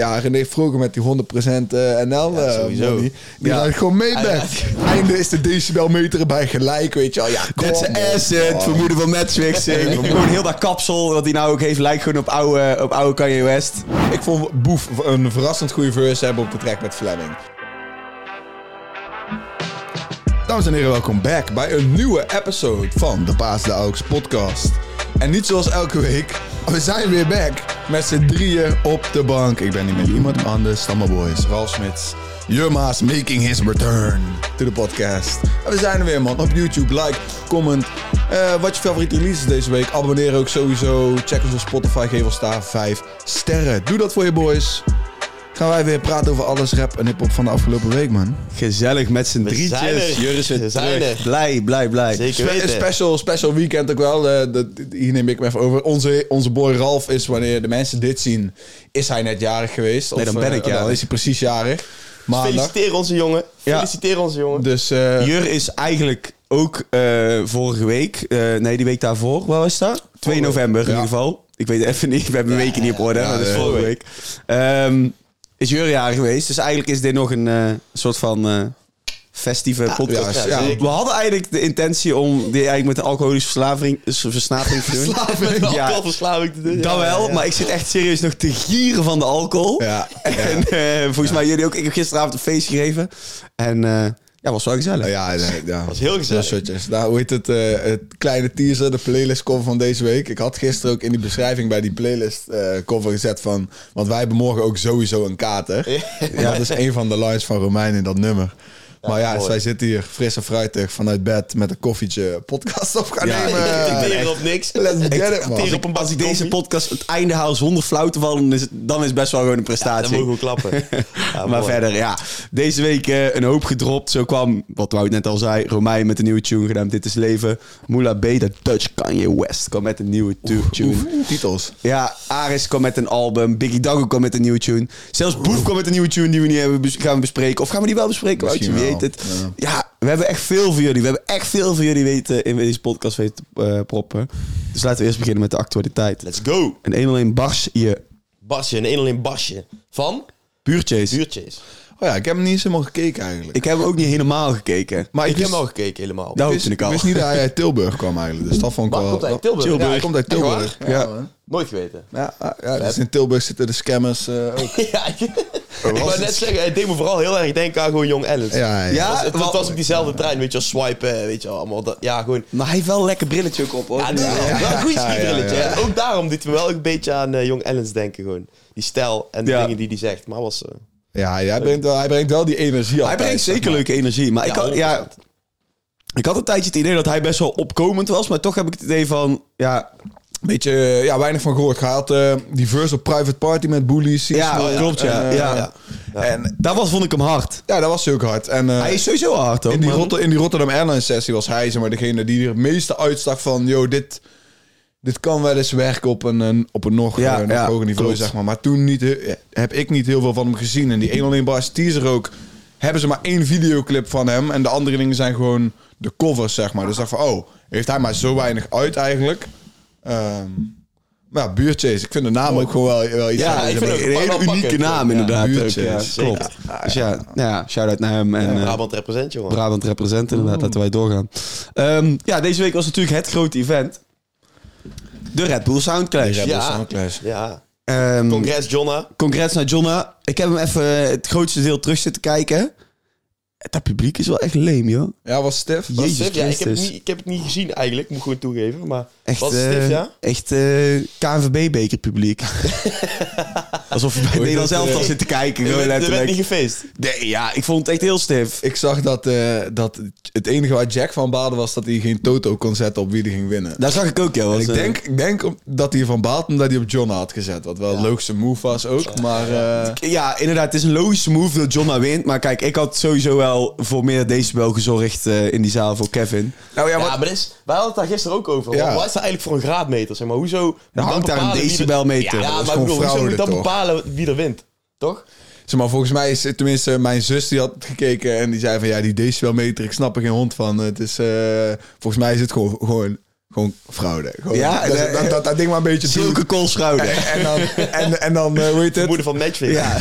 ja, René vroeger met die 100% eh, NL Ja, eh, sowieso. money. Die Ja. gewoon mee Ah, back. Einde is de decibelmeter erbij gelijk, weet je wel. Ja, kom op, asset, vermoeden van matchfixing. Gewoon heel dat kapsel wat hij nou ook heeft lijkt gewoon op oude, op oude Kanye West. Ik vond Boef een verrassend goede verse hebben op de track met Fleming. Dames en heren, welkom back bij een nieuwe episode van de Paas de Auks podcast. En niet zoals elke week, we zijn weer back met z'n drieën op de bank. Ik ben hier met iemand anders dan mijn boys, Ralf Smits. Jurma's making his return to the podcast. En we zijn er weer man, op YouTube, like, comment. Eh, wat je favoriete release deze week. Abonneer ook sowieso. Check ons op Spotify, geef ons daar 5 sterren. Doe dat voor je boys. Gaan wij weer praten over alles rap en hip-hop van de afgelopen week, man. Gezellig met z'n drietjes. Jur is weer terug. er. Blij, blij, blij. Zeker weten. special, special weekend ook wel. eh, dat, hier neem ik me even over. Onze, onze boy Ralf is, wanneer de mensen dit zien, is hij net jarig geweest. Nee, dan Of, ben eh, ik jarig. Dan is hij precies jarig. Maandag. Feliciteer onze jongen. Ja. Feliciteer onze jongen. Dus eh, Jur is eigenlijk ook eh, vorige week, eh, nee die week daarvoor, wat was dat? 2 november in Ja. ieder geval. Ik weet even niet, we hebben mijn weken niet op orde, ja, maar dat is ja. vorige week. Ehm, is Jur jarig geweest, dus eigenlijk is dit nog een eh, soort van eh, festieve podcast. ja. We hadden eigenlijk de intentie om die eigenlijk met de alcoholische verslaving, versnapering te doen. Met Ja. alcoholverslaving te doen. Dat wel, maar ik zit echt serieus nog te gieren van de alcohol. ja, En eh, volgens mij jullie ook. Ik heb gisteravond een feest gegeven. En ja, was wel gezellig. ja, nee, ja. was heel gezellig. Dat soortjes. Nou, hoe heet het? eh, het kleine teaser, de playlist cover van deze week. Ik had gisteren ook in die beschrijving bij die playlist eh, cover gezet van... Want wij hebben morgen ook sowieso een kater. Ja, dat is een van de lines van Romein in dat nummer. Maar ja, dus mooi. wij zitten hier fris en fruitig vanuit bed met een koffietje podcast op gaan Ja, nemen. Ik ben hier op niks. Let's get it, man. Teren op een Als ik bakje deze podcast het einde haal zonder flauw te vallen, dan is het, dan is best wel gewoon een Dan prestatie. mogen we klappen. Ja, maar mooi. verder, ja. Deze week eh, een hoop gedropt. Zo kwam, wat Wout net al zei, Romein met een nieuwe tune gedaan. Dit is Leven. Moula B, de Dutch Kanye West, kwam met een nieuwe tu- tune. Oef, titels. Ja, Aris kwam met een album. Biggie Dago kwam met een nieuwe tune. Zelfs Boef kwam met een nieuwe tune die we niet hebben gaan we bespreken. Of gaan we die wel bespreken? Woutje, weet het. wel, Ja. we hebben echt veel voor jullie. We hebben echt veel voor jullie weten in deze podcast weten te eh, proppen. Dus laten we eerst beginnen met de actualiteit. Let's go. En 101 Bars, je Basje, een 101 basje. Van buurtjes. Buurtjes. Oh ja, ik heb hem niet eens helemaal gekeken eigenlijk. Ik heb hem ook niet helemaal gekeken. maar Ik heb wist- hem al gekeken helemaal. Nou, wist, ik al. wist niet dat hij uit Tilburg kwam eigenlijk. Dus dat vond ik wel... komt hij? Tilburg? Ja, hij komt uit? Tilburg. Ja. Nooit geweten. Ja, ah, ja, dus in Tilburg zitten de scammers eh, ook. ja, ik, ik wou net zeggen, hij deed me vooral heel erg denken aan gewoon Jong Alice. Ja, ja. Ja, Het, was- het wel- was ook diezelfde trein, weet je wel, swipen, weet je wel, allemaal. Dat, ja, gewoon... Maar hij heeft wel een lekker brilletje ook op. Hoor. Ja, wel ja, een goed ja, ja, skibrilletje. ja. En ook daarom doet hij me wel een beetje aan eh, Jong Ellens denken, gewoon. Die stijl en de Ja. dingen die hij zegt. Maar was... eh, Ja, hij, brengt wel, hij brengt wel die energie Hij brengt zeker maar. leuke energie. Maar ik, had, ja, 100%. ik had een tijdje het idee dat hij best wel opkomend was. Maar toch heb ik het idee van... Ja, Beetje, eh, ja, weinig van gehoord. Hij had eh, die verse op Private Party met Bullies. Ja, Seasonal. klopt, ja. En, eh, Ja. Ja. En daar was, vond ik hem hard. ja, dat was hij ook hard. En, eh, Hij is sowieso hard, hoor. in, die Rotter- in die Rotterdam Airlines sessie was hij zeg maar, degene die er het meeste uitstak van... Yo, dit, dit kan wel eens werken op een, een- op een nog, Ja, eh, nog ja, hoger niveau, klopt. zeg maar. Maar toen niet, he- heb ik niet heel veel van hem gezien. En die 101 Bars teaser ook... Hebben ze maar één videoclip van hem. En de andere dingen zijn gewoon de covers, zeg maar. Dus ik dacht van, oh, heeft hij maar zo weinig uit eigenlijk. Ehm, maar ja, Buurtjes. Ik vind de naam ook gewoon wel, wel iets Ja, ik vind een hele pakken. unieke naam Ja, inderdaad. ook, buurtjes. ja, klopt. Dus ja, ja shout-out naar hem. En, eh, Brabant represent, jongen. Brabant represent inderdaad, laten wij doorgaan. Ehm, ja, deze week was natuurlijk het grote event. De Red Bull Sound Clash. Red Bull Ja. Sound Clash. Ja. Ehm, Congress, Jonna. Congrats naar Jonna. Ik heb hem even het grootste deel terug zitten kijken. Dat publiek is wel echt leem, joh. Ja, was Stef. Jezus ja, ik, heb het Christus. niet, ik heb het niet gezien eigenlijk, moet ik gewoon toegeven. Maar Echt, was het eh, ja? echt eh KNVB-beker publiek. Alsof je bij het Nederlands dat, eh, elftal zit te kijken, gewoon werd, er niet gefeest. Nee, ja, ik vond het echt heel stif. Ik zag dat, eh, dat het enige waar Jack van baalde was dat hij geen toto kon zetten op wie er ging winnen. Daar zag ik ook, ja. Ik eh, denk, ik denk dat hij ervan baalt omdat hij op John had gezet. Wat wel een logische move was ook. Maar eh, Ja, inderdaad. Het is een logische move dat John wint. Maar kijk, ik had sowieso wel voor meer decibel gezorgd eh, in die zaal voor Kevin. nou ja, Ja, maar dit is, wij hadden het daar gisteren ook over. Ja. Wat is dat eigenlijk voor een graadmeter? Zeg maar, hoezo hangt daar een er- decibelmeter. Ja, is maar bedoel, hoezo moet dat toch? bepalen wie er wint? Toch? zeg maar, volgens mij is tenminste mijn zus die had gekeken en die zei van ja, die decibelmeter, ik snap er geen hond van. Het is, eh, volgens mij is het gewoon, gewoon Gewoon fraude. Gewoon, Ja, dat, dat, dat, dat ding maar een beetje. Zulke koolschouder. En, en dan, en, en dan eh, hoe heet het? Moeder van matchfix. Ja,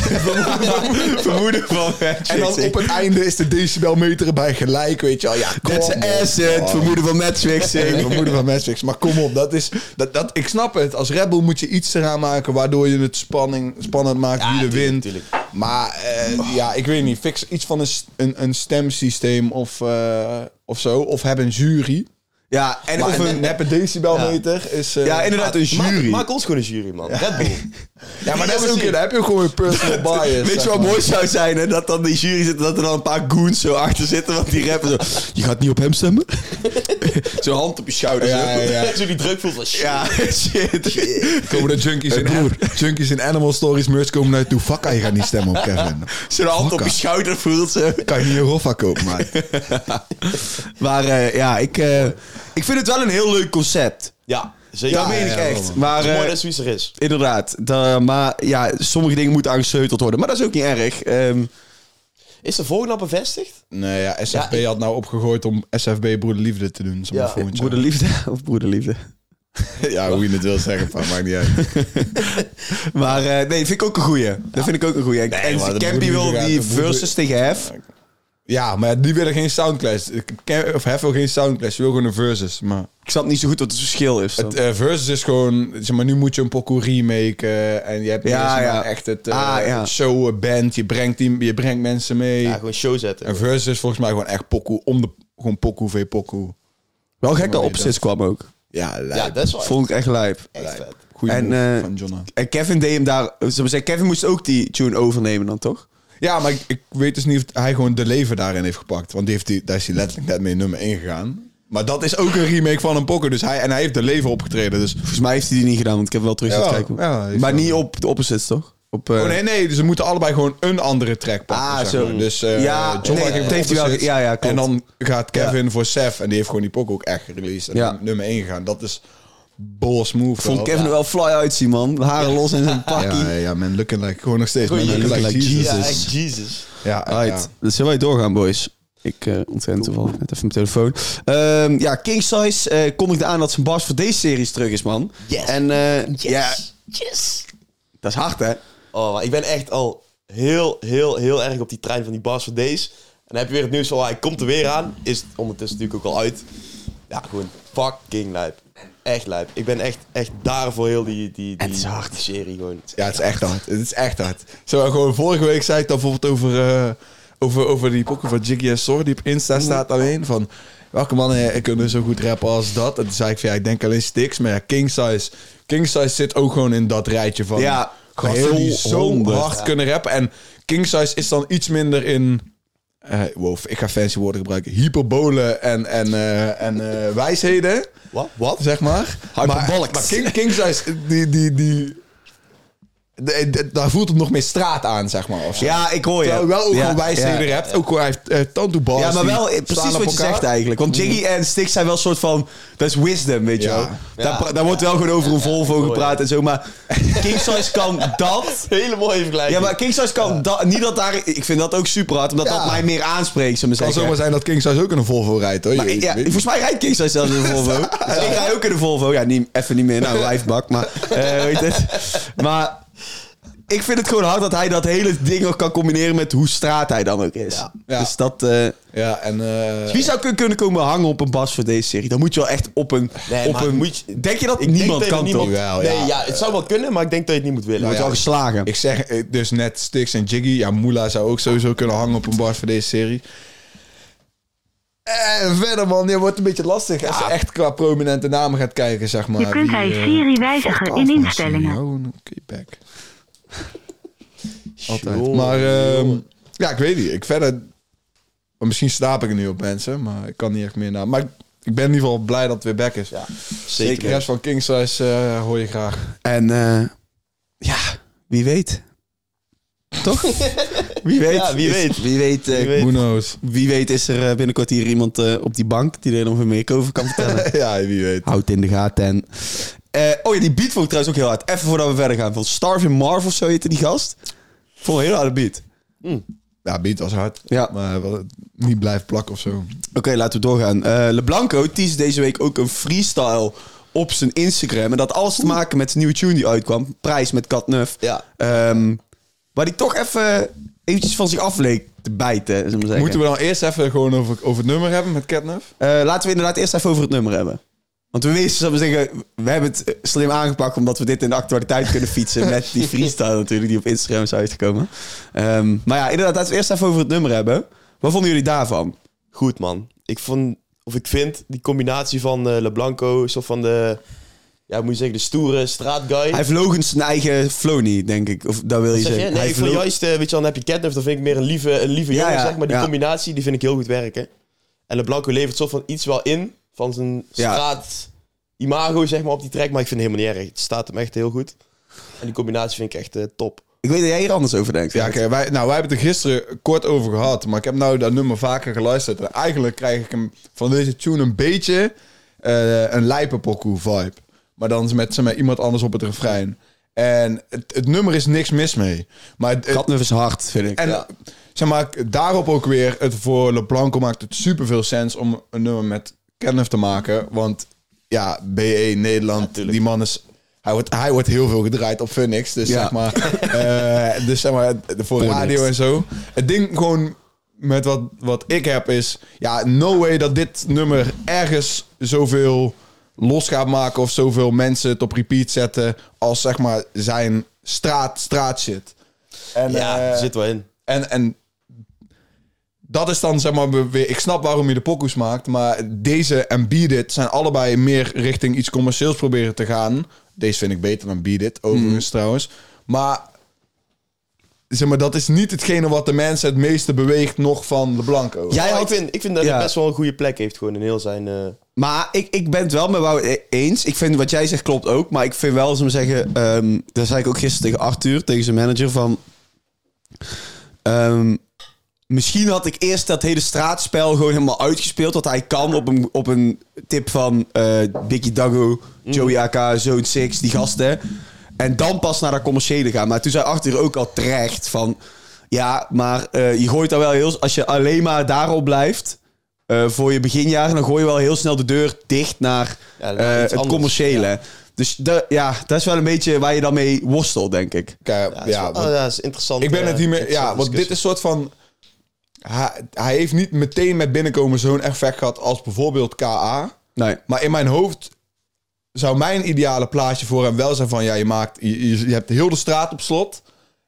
vermoeden van En dan op het einde is de decibelmeter erbij gelijk, weet je wel. Ja, That's op. acid, Oh. vermoeden van matchfixing. Vermoeden van matchfix. Maar kom op, dat is, dat, dat, ik snap het. Als Rebel moet je iets eraan maken waardoor je het spanning, spannend maakt wie er wint. Maar eh, ja, ik weet niet. Fix iets van een, een, een stemsysteem of, eh, of zo. Of heb een jury. Ja, en Maar of een, neppe decibelmeter is... eh, Ja, inderdaad, een Maak, jury. maak ons gewoon een jury, man. Red Bull. Ja, maar dat is ook, daar heb je ook gewoon een personal bias. Weet je wat maar. mooi zou zijn? Hè? Dat dan die jury zit en dat er dan een paar goons zo achter zitten. Want die rappen zo... Je gaat niet op hem stemmen? Zo'n hand op je schouder. Ja, zo. ja, ja. Zo die druk voelt van shit. Ja, shit. Komen de junkies in, junkies in Animal Stories merch komen uit toe. Fuck, je gaat niet stemmen op Kevin. Zo'n hand op je schouder voelt ze. Kan je niet een Roffa kopen, man. Maar eh, ja, ik, eh, ik vind het wel een heel leuk concept. Ja, zeker. Dat Ja, meen ik ja, echt. Maar, Het is mooi eh, dat er is. inderdaad. Da- maar ja, sommige dingen moeten aangesleuteld worden. Maar dat is ook niet erg. Ehm, Is de volgende al bevestigd? Nee, ja, SFB Ja, ik- had nou opgegooid om SFB Broederliefde te doen. Zeg maar, Ja, volgend jaar. broederliefde of broederliefde? Ja, hoe je het wil zeggen, maar maakt niet uit. Maar eh, nee, vind ik ook een goeie. Dat vind ik ook een goeie. En- en maar de Campy wil die gaat- de broeder- versus tegen Hef. Ja, maar die willen geen soundclash. Ken- Of Hef wil geen soundclash, die wil gewoon een versus. Maar Ik snap niet zo goed wat het verschil is. dan. het eh, versus is gewoon... Zeg maar, nu moet je een pokoe remaken. En je hebt Ja, ja, ja. echt het uh, Ah, ja. show band. Je brengt, die, je brengt mensen mee. Ja, gewoon show zetten. Een versus is volgens mij gewoon echt pokoe. Om de... Gewoon pokoe, v pokoe. Wel gek dat Opposites kwam ook. Ja, lijp. ja, dat is wel Vond ik echt lijp. echt vet. Goeie En, move eh, van Jonna. En Kevin deed hem daar... Zullen we zeggen, Kevin moest ook die tune overnemen dan, toch? Ja, maar ik, ik weet dus niet of hij gewoon de leven daarin heeft gepakt. Want die heeft die, daar is hij letterlijk net mee nummer 1 gegaan. Maar dat is ook een remake van een poker. Dus hij, en hij heeft de leven opgetreden. Dus, Volgens mij heeft hij die niet gedaan, want ik heb wel terug Ja, kijken. ja, maar niet op de Opposites, toch? Op, eh, oh nee, nee. Dus ze moeten allebei gewoon een andere track pakken. Ah, zo. Dus eh Ja, John nee, heeft hij wel- ja, ja, klopt. En dan gaat Kevin voor Seth. En die heeft gewoon die poker ook echt gereleased. En Ja. nummer 1 gegaan. Dat is boss move. vond. Kevin er wel fly uitzien, man. Haren los in zijn pakkie. Ja, ja, man, looking like, gewoon nog steeds. Man, looking like Jesus. Ja, Ja, echt Jesus. ja, ja. Right. Dus zullen wij doorgaan, boys? Ik uh, ontzettend toevallig net even mijn telefoon. Ehm, ja, King Size eh, kondigde aan dat zijn bas voor deze series terug is, man. Yes. En eh, Yes. ja, Yes. dat is hard, hè? Oh, maar ik ben echt al heel, heel, heel erg op die trein van die Bars for Days. En dan heb je weer het nieuws van, hij komt er weer aan. Is het ondertussen natuurlijk ook al uit. Ja, gewoon fucking lijp. Echt lijp. Ik ben echt, echt daar voor heel die, die, die, Het is hard. die serie gewoon. Ja, het is echt hard. Het is echt hard. Zo, gewoon vorige week zei ik dan bijvoorbeeld over, eh, over, over die pokken van Jiggy en Sor die op Insta staat alleen. Van welke mannen kunnen zo goed rappen als dat? En toen zei ik van ja, ik denk alleen Stix. Maar ja, King Size. King Size zit ook gewoon in dat rijtje van Ja, gasten die zo 100. hard kunnen rappen. En King Size is dan iets minder in... eh wow, ik ga fancy woorden gebruiken. Hyperbolen en, en, eh, en eh, wijsheden. Wat? Wat? Zeg maar. Hyperbolics. Maar, maar King, King Size, die... die, die daar voelt het nog meer straat aan, zeg maar. Of. Ja, ik hoor je. Terwijl wel ook ja, gewoon wijsheden ja. hebt. Ook gewoon, hij heeft uh, tantoebars. Ja, maar wel eh, precies wat je zegt eigenlijk. Want Jiggy en Stix zijn wel een soort van... Dat is wisdom, weet je wel. Daar, wordt wel gewoon over een Volvo gepraat en zo. Maar King Size kan dat... Hele mooie vergelijking. Ja, maar King Size kan dat... Niet dat daar... Ik vind dat ook super hard, omdat dat mij meer aanspreekt, Het kan zomaar zijn dat King Size ook in een Volvo rijdt, hoor. Maar, Je- ja, volgens mij rijdt King Size zelfs in een Volvo. Dus ik rij ook in een Volvo. Ja, niet, even niet meer. Nou, lijfbak. Maar, eh, weet het. Maar ik vind het gewoon hard dat hij dat hele ding nog kan combineren met hoe straat hij dan ook is. Ja. Ja. Dus dat... eh, Ja, en... eh, wie zou kun- kunnen komen hangen op een bas voor deze serie? Dan moet je wel echt op een... Nee, op maar een moet je- denk je dat Ik niemand dat kan niemand- toch? Wel, nee, ja. ja. het zou wel kunnen, maar ik denk dat je het niet moet willen. Nou Wordt ja, wel geslagen. Ik zeg eh, dus net Stix en Jiggy. Ja, Moela zou ook sowieso kunnen hangen op een bar voor deze serie. En verder, man, dit wordt een beetje lastig. Als je echt qua prominente namen gaat kijken, zeg maar. Je kunt bij Siri wijzigen in instellingen. Oké, back. Altijd. Maar ehm, ja, ik weet niet. Ik verder... Misschien slaap ik er nu op mensen, maar ik kan niet echt meer naar. Maar ik- ben in ieder geval blij dat het weer back is. Ja, De zeker. rest van King Size eh, hoor je graag. En eh, ja, wie weet. Toch? Wie weet. Ja, wie Is- weet. Wie weet, eh, Wie weet. Who knows? wie weet is er eh, binnenkort hier iemand eh, op die bank die er nog meer over kan vertellen. ja, wie weet. Houd in de gaten. En, eh, oh ja, die beat vond ik trouwens ook heel hard. Even voordat we verder gaan. Van Starving Marv of zo heette die gast. Vond een hele harde beat. Ja, Ja, beat was hard. Ja. Maar wel niet blijven plakken of zo. Oké, laten we doorgaan. Eh LeBlanco teasde deze week ook een freestyle op zijn Instagram. En dat alles te maken met de nieuwe tune die uitkwam. Prijs met Kat Neuf. Ja. Ehm, waar die toch even eventjes van zich af leek te bijten, maar. Moeten we dan eerst even gewoon over, over het nummer hebben met Catnuf? Eh, laten we inderdaad eerst even over het nummer hebben. Want we wisten, zullen we zeggen, we hebben het slim aangepakt omdat we dit in de actualiteit kunnen fietsen met die freestyle natuurlijk die op Instagram is uitgekomen. Ehm, maar ja, inderdaad, laten we eerst even over het nummer hebben. Wat vonden jullie daarvan? Goed, man. Ik vond, of ik vind, die combinatie van eh LeBlanco, zo van de, ja, moet je zeggen, de stoere straatguy. Hij heeft logisch zijn eigen flow niet, denk ik. Of dat wil je Zeg je? zeggen. Nee, Hij ik vond juist, eh, weet je wel, dan heb je Catnuf, dan vind ik meer een lieve, een lieve Ja, jongen, ja, zeg maar. Die ja. combinatie, die vind ik heel goed werken. En LeBlanco levert zo van iets wel in, van zijn Ja. straat imago, zeg maar, op die track. Maar ik vind het helemaal niet erg. Het staat hem echt heel goed. En die combinatie vind ik echt eh, top. Ik weet dat jij hier anders over denkt. Ja, kijk, wij, nou, wij hebben het er gisteren kort over gehad. Maar ik heb nou dat nummer vaker geluisterd. En eigenlijk krijg ik hem van deze tune een beetje eh, een lijpenpokoe vibe. Maar dan met, zeg maar, iemand anders op het refrein. En het, het nummer is niks mis mee. Maar het, het- Katnuf is hard, vind ik. en Ja. zeg maar, daarop ook weer, het voor LeBlanco maakt het super veel sens om een nummer met Kenneth te maken. Want ja, BE Nederland, die man is. Hij wordt, hij wordt heel veel gedraaid op Phoenix. Dus Ja. zeg maar, eh, dus zeg maar, voor Phoenix. radio en zo. Het ding gewoon met wat, wat ik heb is, ja, no way dat dit nummer ergens zoveel los gaat maken of zoveel mensen het op repeat zetten als zeg maar zijn straat, straat shit. En, Ja, er zit wel in. en, en dat is dan zeg maar weer. Ik snap waarom je de pokoes maakt. Maar deze en Beat It zijn allebei meer richting iets commercieels proberen te gaan. Deze vind ik beter dan Beat It, overigens trouwens. Maar. Zeg maar, dat is niet hetgene wat de mensen het meeste beweegt nog van de Blanco. Jij Ja, had- ik, vind, ik vind dat Ja. hij best wel een goede plek heeft gewoon in heel zijn... eh, Maar ik, ik ben het wel met Wout e- eens. Ik vind wat jij zegt klopt ook. Maar ik vind wel, zullen we zeggen... ehm dat zei ik ook gisteren tegen Arthur, tegen zijn manager, van... ehm, misschien had ik eerst dat hele straatspel gewoon helemaal uitgespeeld. Wat hij kan op een, op een tip van eh Biggie Dago, Joey AK, Zone 6, die gasten. En dan pas naar dat commerciële gaan. Maar toen zei Arthur ook al terecht van... Ja, maar eh, je gooit daar wel heel... Als je alleen maar daarop blijft... eh, voor je beginjaren, dan gooi je wel heel snel de deur dicht naar Ja, eh, het anders, commerciële. Dus de, ja, dat is wel een beetje waar je dan mee worstelt, denk ik. Kijk, ja, ja, is wel- oh, ja, is interessant. ik ben het niet meer. Ja, want dit is een soort van. Hij, hij heeft niet meteen met binnenkomen zo'n effect gehad als bijvoorbeeld KA. Nee. Maar in mijn hoofd zou mijn ideale plaatje voor hem wel zijn van... ja, je, maakt, je, je, hebt heel de straat op slot.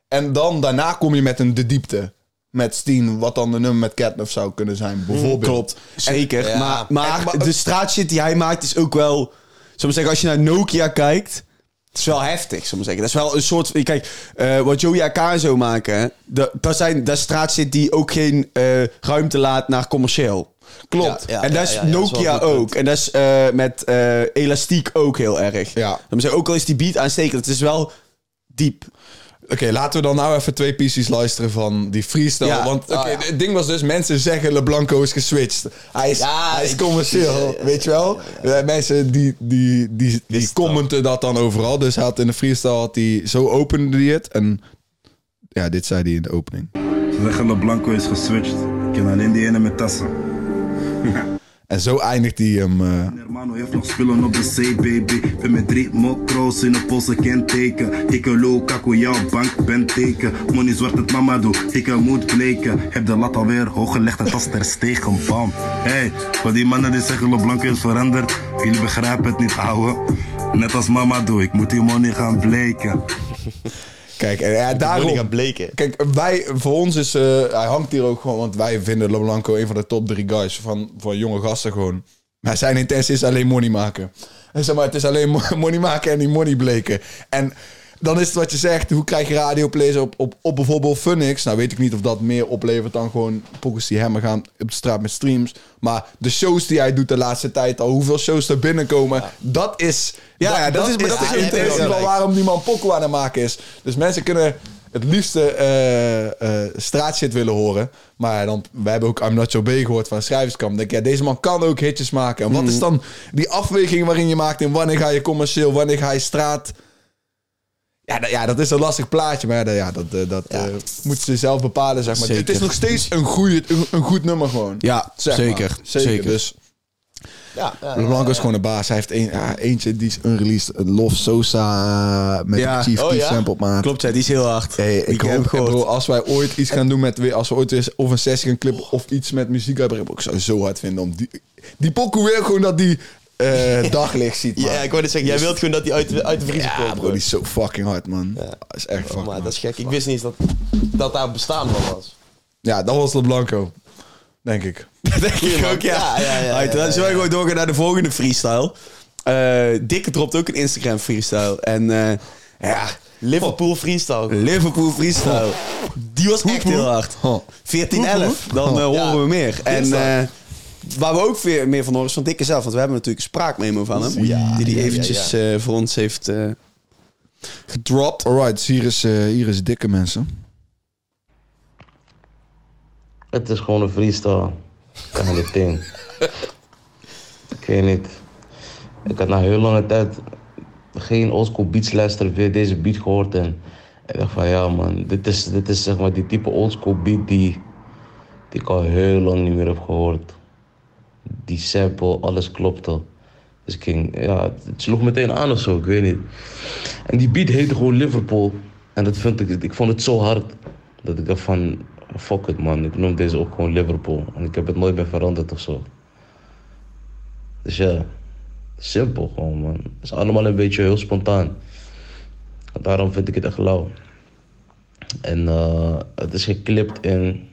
En dan daarna kom je met een de diepte. Met Steen, wat dan de nummer met Catnuf zou kunnen zijn, bijvoorbeeld. Klopt, zeker. ja. maar maar En- maar- de straatshit die hij maakt is ook wel... Zullen we zeggen, als je naar Nokia kijkt... Het is wel heftig, zullen we zeggen. Dat is wel een soort... Kijk, eh, wat Joey AK en zo maken... Dat, dat, zijn, dat is straatshit die ook geen eh, ruimte laat naar commercieel. Klopt. Ja, en dat is ja, dat is Nokia ook. En dat is eh, met elastiek ook heel erg. Ja. Dan zeggen, ook al is die beat aanstekend, het is wel diep. Oké, laten we dan nou even twee pieces luisteren van die freestyle. Ja. Want oké, Ah, ja. het ding was dus, mensen zeggen LeBlanco is geswitcht. Hij is, Ja, hij is commercieel, ja, ja, ja, weet je wel? Mensen die, die, die, die commenten dat dan overal. Dus hij had in de freestyle, had hij, zo opende hij het. En ja, dit zei hij in de opening. Ze zeggen LeBlanco is geswitcht. Ik ken alleen die ene met tassen. En zo eindigt hij hem. eh, Hermano heeft nog spullen op de C, baby. Ben met drie mokro's in een Poolse kenteken. Ik een Lukaku, jouw bank ben teken. Money zwart het mama doe, ik een moet bleken. Heb de lat alweer hoog gelegd en als ter stegen, bam. Hey, wat die mannen die zeggen LeBlanco is veranderd. Jullie begrijpen het niet, ouwe. Net als mama doe, ik moet die money gaan bleken. kijk, en ja, Daarom gaan bleken. Kijk, wij, voor ons is, eh, hij hangt hier ook gewoon, want wij vinden LeBlanco een van de top drie guys van, van jonge gasten gewoon. Maar zijn intentie is alleen money maken. En zeg maar, het is alleen mo- money maken en die money bleken. En dan is het wat je zegt, hoe krijg je radioplays op, op, op bijvoorbeeld Funix? Nou weet ik niet of dat meer oplevert dan gewoon pokkers die hem gaan op de straat met streams. Maar de shows die hij doet de laatste tijd al, hoeveel shows er binnenkomen, dat is... Ja, ja, dat is- dat is van waarom die man pokoe aan het maken is. Dus mensen kunnen het liefste eh eh, straatshit willen horen. Maar dan, wij hebben ook I'm Not Your B gehoord van Schrijverskamp. Denk ik, ja, deze man kan ook hitjes maken. En wat is dan die afweging waarin je maakt in wanneer ga je commercieel, wanneer ga je straat... Ja, dat- ja, dat is een lastig plaatje, maar dat, ja, dat, eh, dat eh, moeten ze zelf bepalen, zeg maar. Zeker. Het is nog steeds een, goeie, een, een goed nummer gewoon. Ja, Zeg maar. zeker. zeker. Dus Ja, ja, LeBlanc is gewoon een baas. Hij heeft een, ja, eentje die is unreleased. Love Sosa eh, met Ja. een Chief Oh, sample op maat. Klopt, ja, die is heel hard. Hey, ik heb hoop, bro, als wij ooit iets gaan doen met weer, als we ooit weer of een sessie gaan clippen of iets met muziek uitbrengen, ik zou het zo hard vinden om die, die pokoe weer gewoon dat die eh, daglicht ziet, man. Ja, ik wou net zeggen, jij wilt gewoon dat hij uit, de- uit de vriezer Ja, komt. bro, die is zo fucking hard, man. Dat is echt Oh, fucking maar dat is gek. Ik wist niet eens dat, dat daar bestaan van was. Ja, dat was LeBlanco, denk ik. Denk ik ook, ja. Ja, ja, ja, ja, dan ja, zullen we ja. gewoon doorgaan naar de volgende freestyle. Eh Dikke dropt ook een Instagram freestyle. En eh, ja, Liverpool freestyle. Liverpool freestyle. Die was echt heel hard. Huh. 14-11, dan horen Ja, we meer. En waar we ook weer meer van horen is van Dikke zelf. Want we hebben natuurlijk een spraakmemo van hem. Ja, die hij ja, ja, eventjes eh, voor ons heeft eh, gedropt. Alright, dus hier is, eh, hier is dikke mensen. Het is gewoon een freestyle. Kan dit ding. ik weet niet. Ik had na heel lange tijd geen oldschool beats luisteren, weer deze beat gehoord. En ik dacht van ja man, dit is, dit is zeg maar die type oldschool beat die, die ik al heel lang niet meer heb gehoord. Die sample, alles klopte. Dus ik ging, ja, het sloeg meteen aan of zo, ik weet niet. En die beat heette gewoon Liverpool. En dat vind ik, ik vond het zo hard. Dat ik dacht van, fuck it man, ik noem deze ook gewoon Liverpool. En ik heb het nooit meer veranderd of zo. Dus ja, simpel gewoon man. Het is allemaal een beetje heel spontaan. Daarom vind ik het echt lauw. En eh, het is geklipt in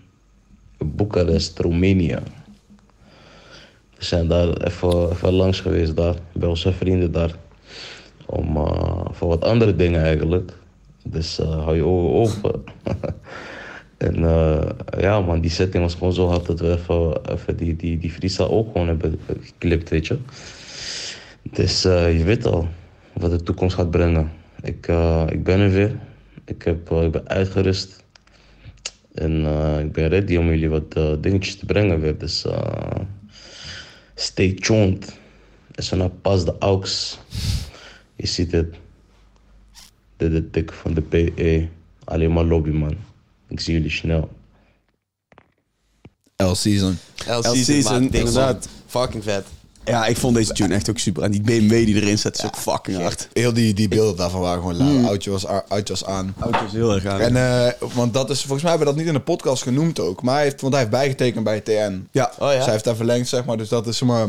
Boekarest, Roemenië. We zijn daar even, langs geweest daar, bij onze vrienden daar. Om eh, voor wat andere dingen eigenlijk. Dus eh, hou je ogen open. en eh, ja man, die setting was gewoon zo hard dat we even, even die, die, die freestyle ook gewoon hebben geklipt, weet je. Dus je weet al wat de toekomst gaat brengen. Ik, ik ben er weer. Ik, heb, ik ben uitgerust. En ik ben ready om jullie wat dingetjes te brengen weer. Dus stay tuned. is een pas de aux. Je ziet het. Dit is de tik van de PE. Alleen maar lobby, man. Ik zie jullie snel. L-Season. L-Season, inderdaad. Fucking vet. Ja, ik vond deze tune echt ook super. En die BMW die erin zit is ook fucking hard. Heel die, die beelden daarvan waren gewoon lauw. Oudje was, oudje was aan. Auto is heel erg aan. En, eh, want dat is, volgens mij hebben we dat niet in de podcast genoemd ook. Maar hij heeft, want hij heeft bijgetekend bij TN. ja, Oh ja? Dus hij heeft daar verlengd, zeg maar. Dus dat is zeg maar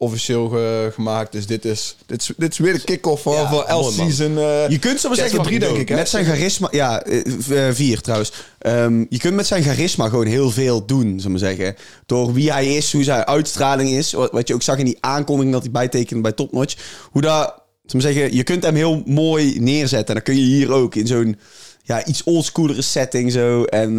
officieel ge- gemaakt. Dus dit is, dit is, dit is weer de kick-off van, Ja, mooi, L-Season. eh, Je kunt soms zeggen, drie, denk ik. Hè? met zijn charisma... Ja, eh, eh, vier trouwens. Ehm, je kunt met zijn charisma gewoon heel veel doen, zullen we zeggen. Door wie hij is, hoe zijn uitstraling is. Wat je ook zag in die aankondiging dat hij bijtekende bij Top Notch. Hoe dat... Zullen we zeggen, je kunt hem heel mooi neerzetten. En dat kun je hier ook in zo'n ja, iets oldschoolere setting zo. En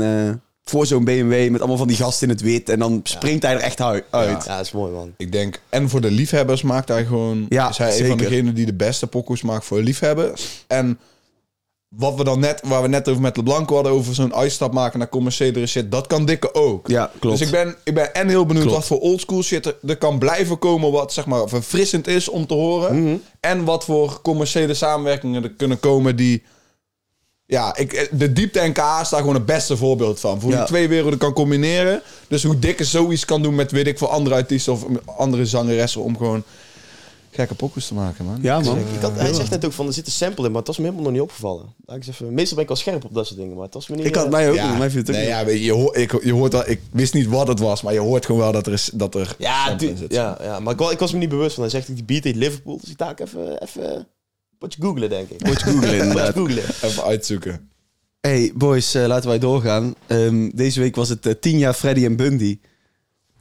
voor zo'n BMW met allemaal van die gasten in het wit. En dan springt hij er echt hui- uit. Ja, dat is mooi, man. Ik denk, en voor de liefhebbers maakt hij gewoon... Ja, is hij een van zeker. degenen die de beste pokoes maakt voor liefhebbers. En wat we dan net, waar we net over met LeBlanc hadden, over zo'n uitstap maken naar commerciële shit, dat kan Dikke ook. Ja, klopt. Dus ik ben, ik ben en heel benieuwd Klopt. wat voor oldschool shit er, er kan blijven komen, wat zeg maar verfrissend is om te horen. Mhm. En wat voor commerciële samenwerkingen er kunnen komen die... Ja, ik, de diepte en KA is daar gewoon het beste voorbeeld van. Voor Ja. die twee werelden kan combineren. Dus hoe Dikke zoiets kan doen met, weet ik, voor andere artiesten of andere zangeressen om gewoon gekke pokus te maken, man. Ja, man. Ik had, hij zegt net ook van, er zit een sample in, maar het was me helemaal nog niet opgevallen. Ik even, meestal ben ik al scherp op dat soort dingen, maar het was me niet... Ik had eh, mij ook Ja, niet. Mij viel het ook nee, niet. ja, weet je, je, hoort, ik, je hoort dat, ik wist niet wat het was, maar je hoort gewoon wel dat er, is, dat er Ja, sample in zit. ja, ja, maar ik, ik was me niet bewust van. Hij zegt dat die beat heet Liverpool, dus ik dacht even, even wat je googlen, denk ik. Moet je googlen, je inderdaad. googlen. Even uitzoeken. Hey boys, eh, laten wij doorgaan. Ehm, deze week was het eh, 10 jaar Freddy en Bundy.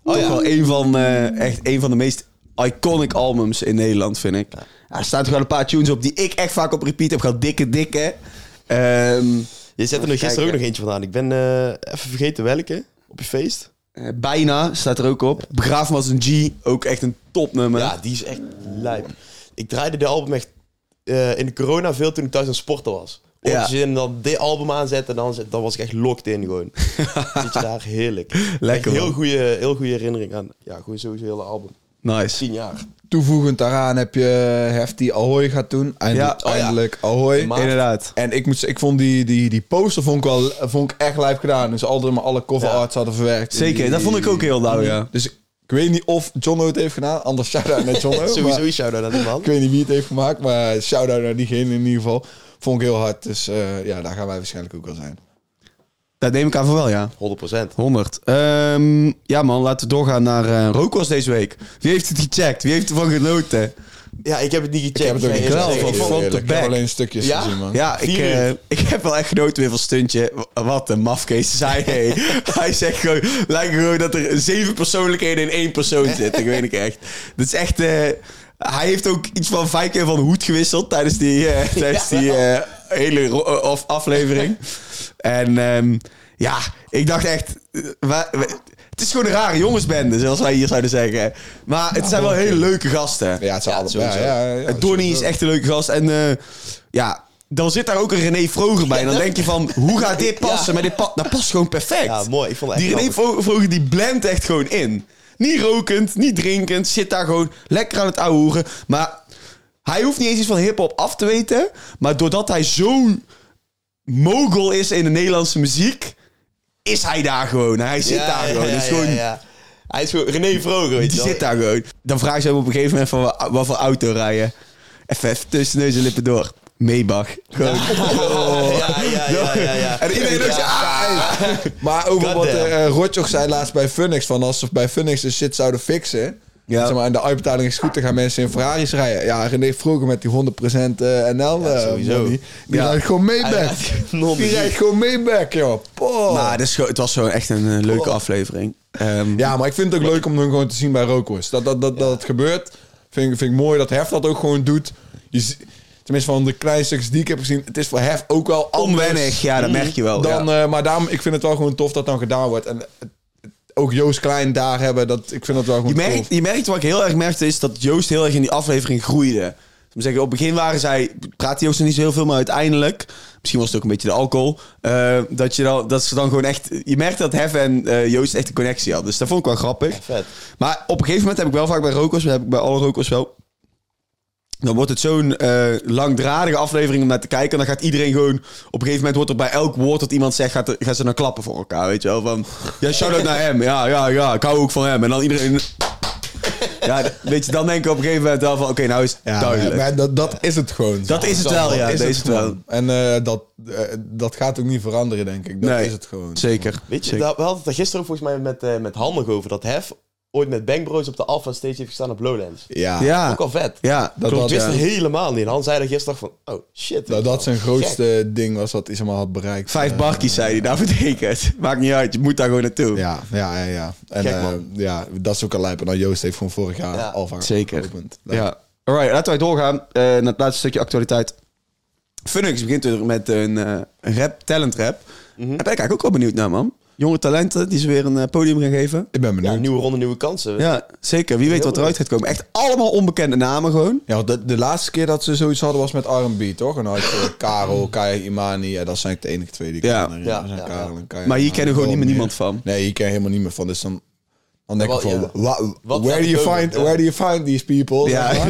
Oh, Toch ja. wel een van, eh, echt een van de meest iconic albums in Nederland, vind ik. Ja, er staan toch wel een paar tunes op die ik echt vaak op repeat heb gehad. Dikke, dikke. Ehm, Je zette er gisteren kijken. ook nog eentje vandaan. Ik ben eh, even vergeten welke, op je feest. eh, bijna staat er ook op. Begraaf me als een G, ook echt een topnummer. Ja, die is echt lijp. Ik draaide de album echt eh, in de corona veel toen ik thuis aan het sporten was. Ja. Als je dan dit album aanzette, dan, dan was ik echt locked in gewoon. Zit je daar heerlijk. Lekker, heel goede, heel goede herinnering aan. Ja, gewoon sowieso hele album. Nice. Tien jaar. Toevoegend daaraan heb je Heft die Ahoy gaat doen. Eindelijk, Ja. Oh ja. eindelijk Ahoy. Maar- Inderdaad. En ik, moet, ik vond die, die, die poster vond ik, wel, vond ik echt lijp gedaan. Dus altijd maar alle cover Ja. arts hadden verwerkt. Zeker, Die- dat vond ik ook heel lauw, ja. Dus ik weet niet of John het heeft gedaan. Anders shout-out naar John Sowieso een shout-out aan die man. Ik weet niet wie het heeft gemaakt, maar shout-out naar diegene in ieder geval. Vond ik heel hard. Dus eh, ja, daar gaan wij waarschijnlijk ook wel zijn. Dat neem ik aan voor wel, ja. 100%. 100. Ehm, ja man, laten we doorgaan naar eh Rokos deze week. Wie heeft het gecheckt? Wie heeft ervan genoten? Ja, ik heb het niet gecheckt. Ik heb het ook niet van Ik front Ik heb alleen stukjes Ja? gezien, man. Ja, ik, eh, ik heb wel echt genoten weer van stuntje. Wat een mafkees zei hij. hij zegt gewoon, lijkt gewoon dat er zeven persoonlijkheden in één persoon zitten. Ik weet ik echt. Dat is echt... eh, hij heeft ook iets van vijf keer van hoed gewisseld tijdens die, eh, tijdens die hele aflevering. En ehm, ja, ik dacht echt... eh, het is gewoon een rare jongensbende, zoals wij hier zouden zeggen. Maar het zijn wel hele leuke gasten. Ja, het zijn Ja, sowieso. Ja, ja, ja, Donnie is echt een leuke gast. En eh, ja, dan zit daar ook een René Vroger bij. En dan denk je van, hoe gaat dit passen? Ja. Maar dit pa dat past gewoon perfect. Ja, mooi. Ik vond het echt die René Vroger, die blendt echt gewoon in. Niet rokend, niet drinkend. Zit daar gewoon lekker aan het ouwehoeren. Maar hij hoeft niet eens iets van hiphop af te weten. Maar doordat hij zo'n mogul is in de Nederlandse muziek... is hij daar gewoon. Hij zit Ja, daar ja, gewoon. ja, Dus ja, gewoon ja. Hij is gewoon René Vroger, weet je die zit daar gewoon. Dan vragen ze hem op een gegeven moment van wa- wat voor auto rijden. Even, even tussen neus en lippen door. Maybach. Gewoon. Ja, ja, ja, ja, ja, ja. En iedereen ook ah. Maar over wat Goddamn. uh, Rotjoch zei laatst bij Funix, van als ze bij Funix de shit zouden fixen... Ja. Zeg maar, en de uitbetaling is goed, dan gaan mensen in Ferraris rijden. Ja, René Vroger met die 100% eh, NL Ja, eh, sowieso. money, Die rijdt gewoon non- Die rijdt gewoon Maybach, joh. Poh. Maar dus, het was gewoon echt een eh, leuke aflevering. Ehm, Ja, maar ik vind het ook leuk om hem gewoon te zien bij Rookworst. Dat, dat, dat, dat het gebeurt, vind, ik- vind ik mooi. Dat Hef dat ook gewoon doet. Je, tenminste, van de kleine stukjes die ik heb gezien... het is voor Hef ook wel Onwennig, ja, dat merk je wel. Dan, ja. maar daarom, ik vind het wel gewoon tof dat dan gedaan wordt. En het- ook Joost Klein daar hebben, dat, ik vind dat wel gewoon je, merkt, je merkt, wat ik heel erg merkte, is dat Joost heel erg in die aflevering groeide. Ik zeggen, op het begin waren zij, praatte Joost nog niet zo heel veel, maar uiteindelijk, misschien was het ook een beetje de alcohol, eh, dat, je dan, dat ze dan gewoon echt, je merkte dat Hef en eh, Joost echt een connectie hadden. Dus dat vond ik wel grappig. Vet. Maar op een gegeven moment heb ik wel vaak bij Rokos, heb ik bij alle Rokos wel. Dan wordt het zo'n eh, langdradige aflevering om naar te kijken. En dan gaat iedereen gewoon... Op een gegeven moment wordt er bij elk woord dat iemand zegt... Gaat, er, gaan ze dan klappen voor elkaar, weet je wel. Van, ja, shout-out naar hem. Ja, ja, ja, ik hou ook van hem. En dan iedereen... Ja, weet je, dan denk ik op een gegeven moment wel van... Oké, nou is het Ja, duidelijk. maar dat, dat is het gewoon. Dat is het wel, ja, dat is het wel. En eh, dat, eh, dat gaat ook niet veranderen, denk ik. Dat Nee, is het gewoon. Zeker. Weet je, zeker. we hadden het er gisteren ook volgens mij met, eh met Han nog over. Dat Hef ooit met Bang Bros op de Alpha Stage heeft gestaan op Lowlands. Ja, Ja, Ook al vet. ja Dat klopt, Ik wist ja. helemaal niet. En Han zei er gisteren van, oh shit. Nou, dat zijn Gek. grootste ding was wat maar, had bereikt. Vijf Eh, barkies, zei hij. Daar betekent. Maakt niet uit, je moet daar gewoon naartoe. Ja, ja, ja. ja. En Gek, eh, man. ja, dat is ook al lijp. En dan Joost heeft gewoon vorig jaar Ja, Alfa Zeker. geopend. Ja. Alright, laten wij doorgaan eh, naar het laatste stukje actualiteit. Funix begint weer met een eh, rap, talent rap. Daar ben ik eigenlijk ook wel benieuwd naar, man. Jonge talenten die ze weer een eh, podium gaan geven. Ik ben Ja, benieuwd. Ja, nieuwe ronde, nieuwe kansen. Ja, zeker. Wie weet wat eruit gaat komen. Echt allemaal onbekende namen gewoon. want de, de laatste keer dat ze zoiets hadden was met R&B, toch? En dan had je Karel, Kaya Imani. Ja, dat zijn de enige twee die ik Ja. herinneren. Ja, zijn ja, Karel ja. en Kaya Maar hier kennen gewoon niet meer niemand van. Nee, hier ken je helemaal niet meer van. Dus dan, dan denk ik van, ja. where, do you find, Ja. where do you find these people? Ja, maar.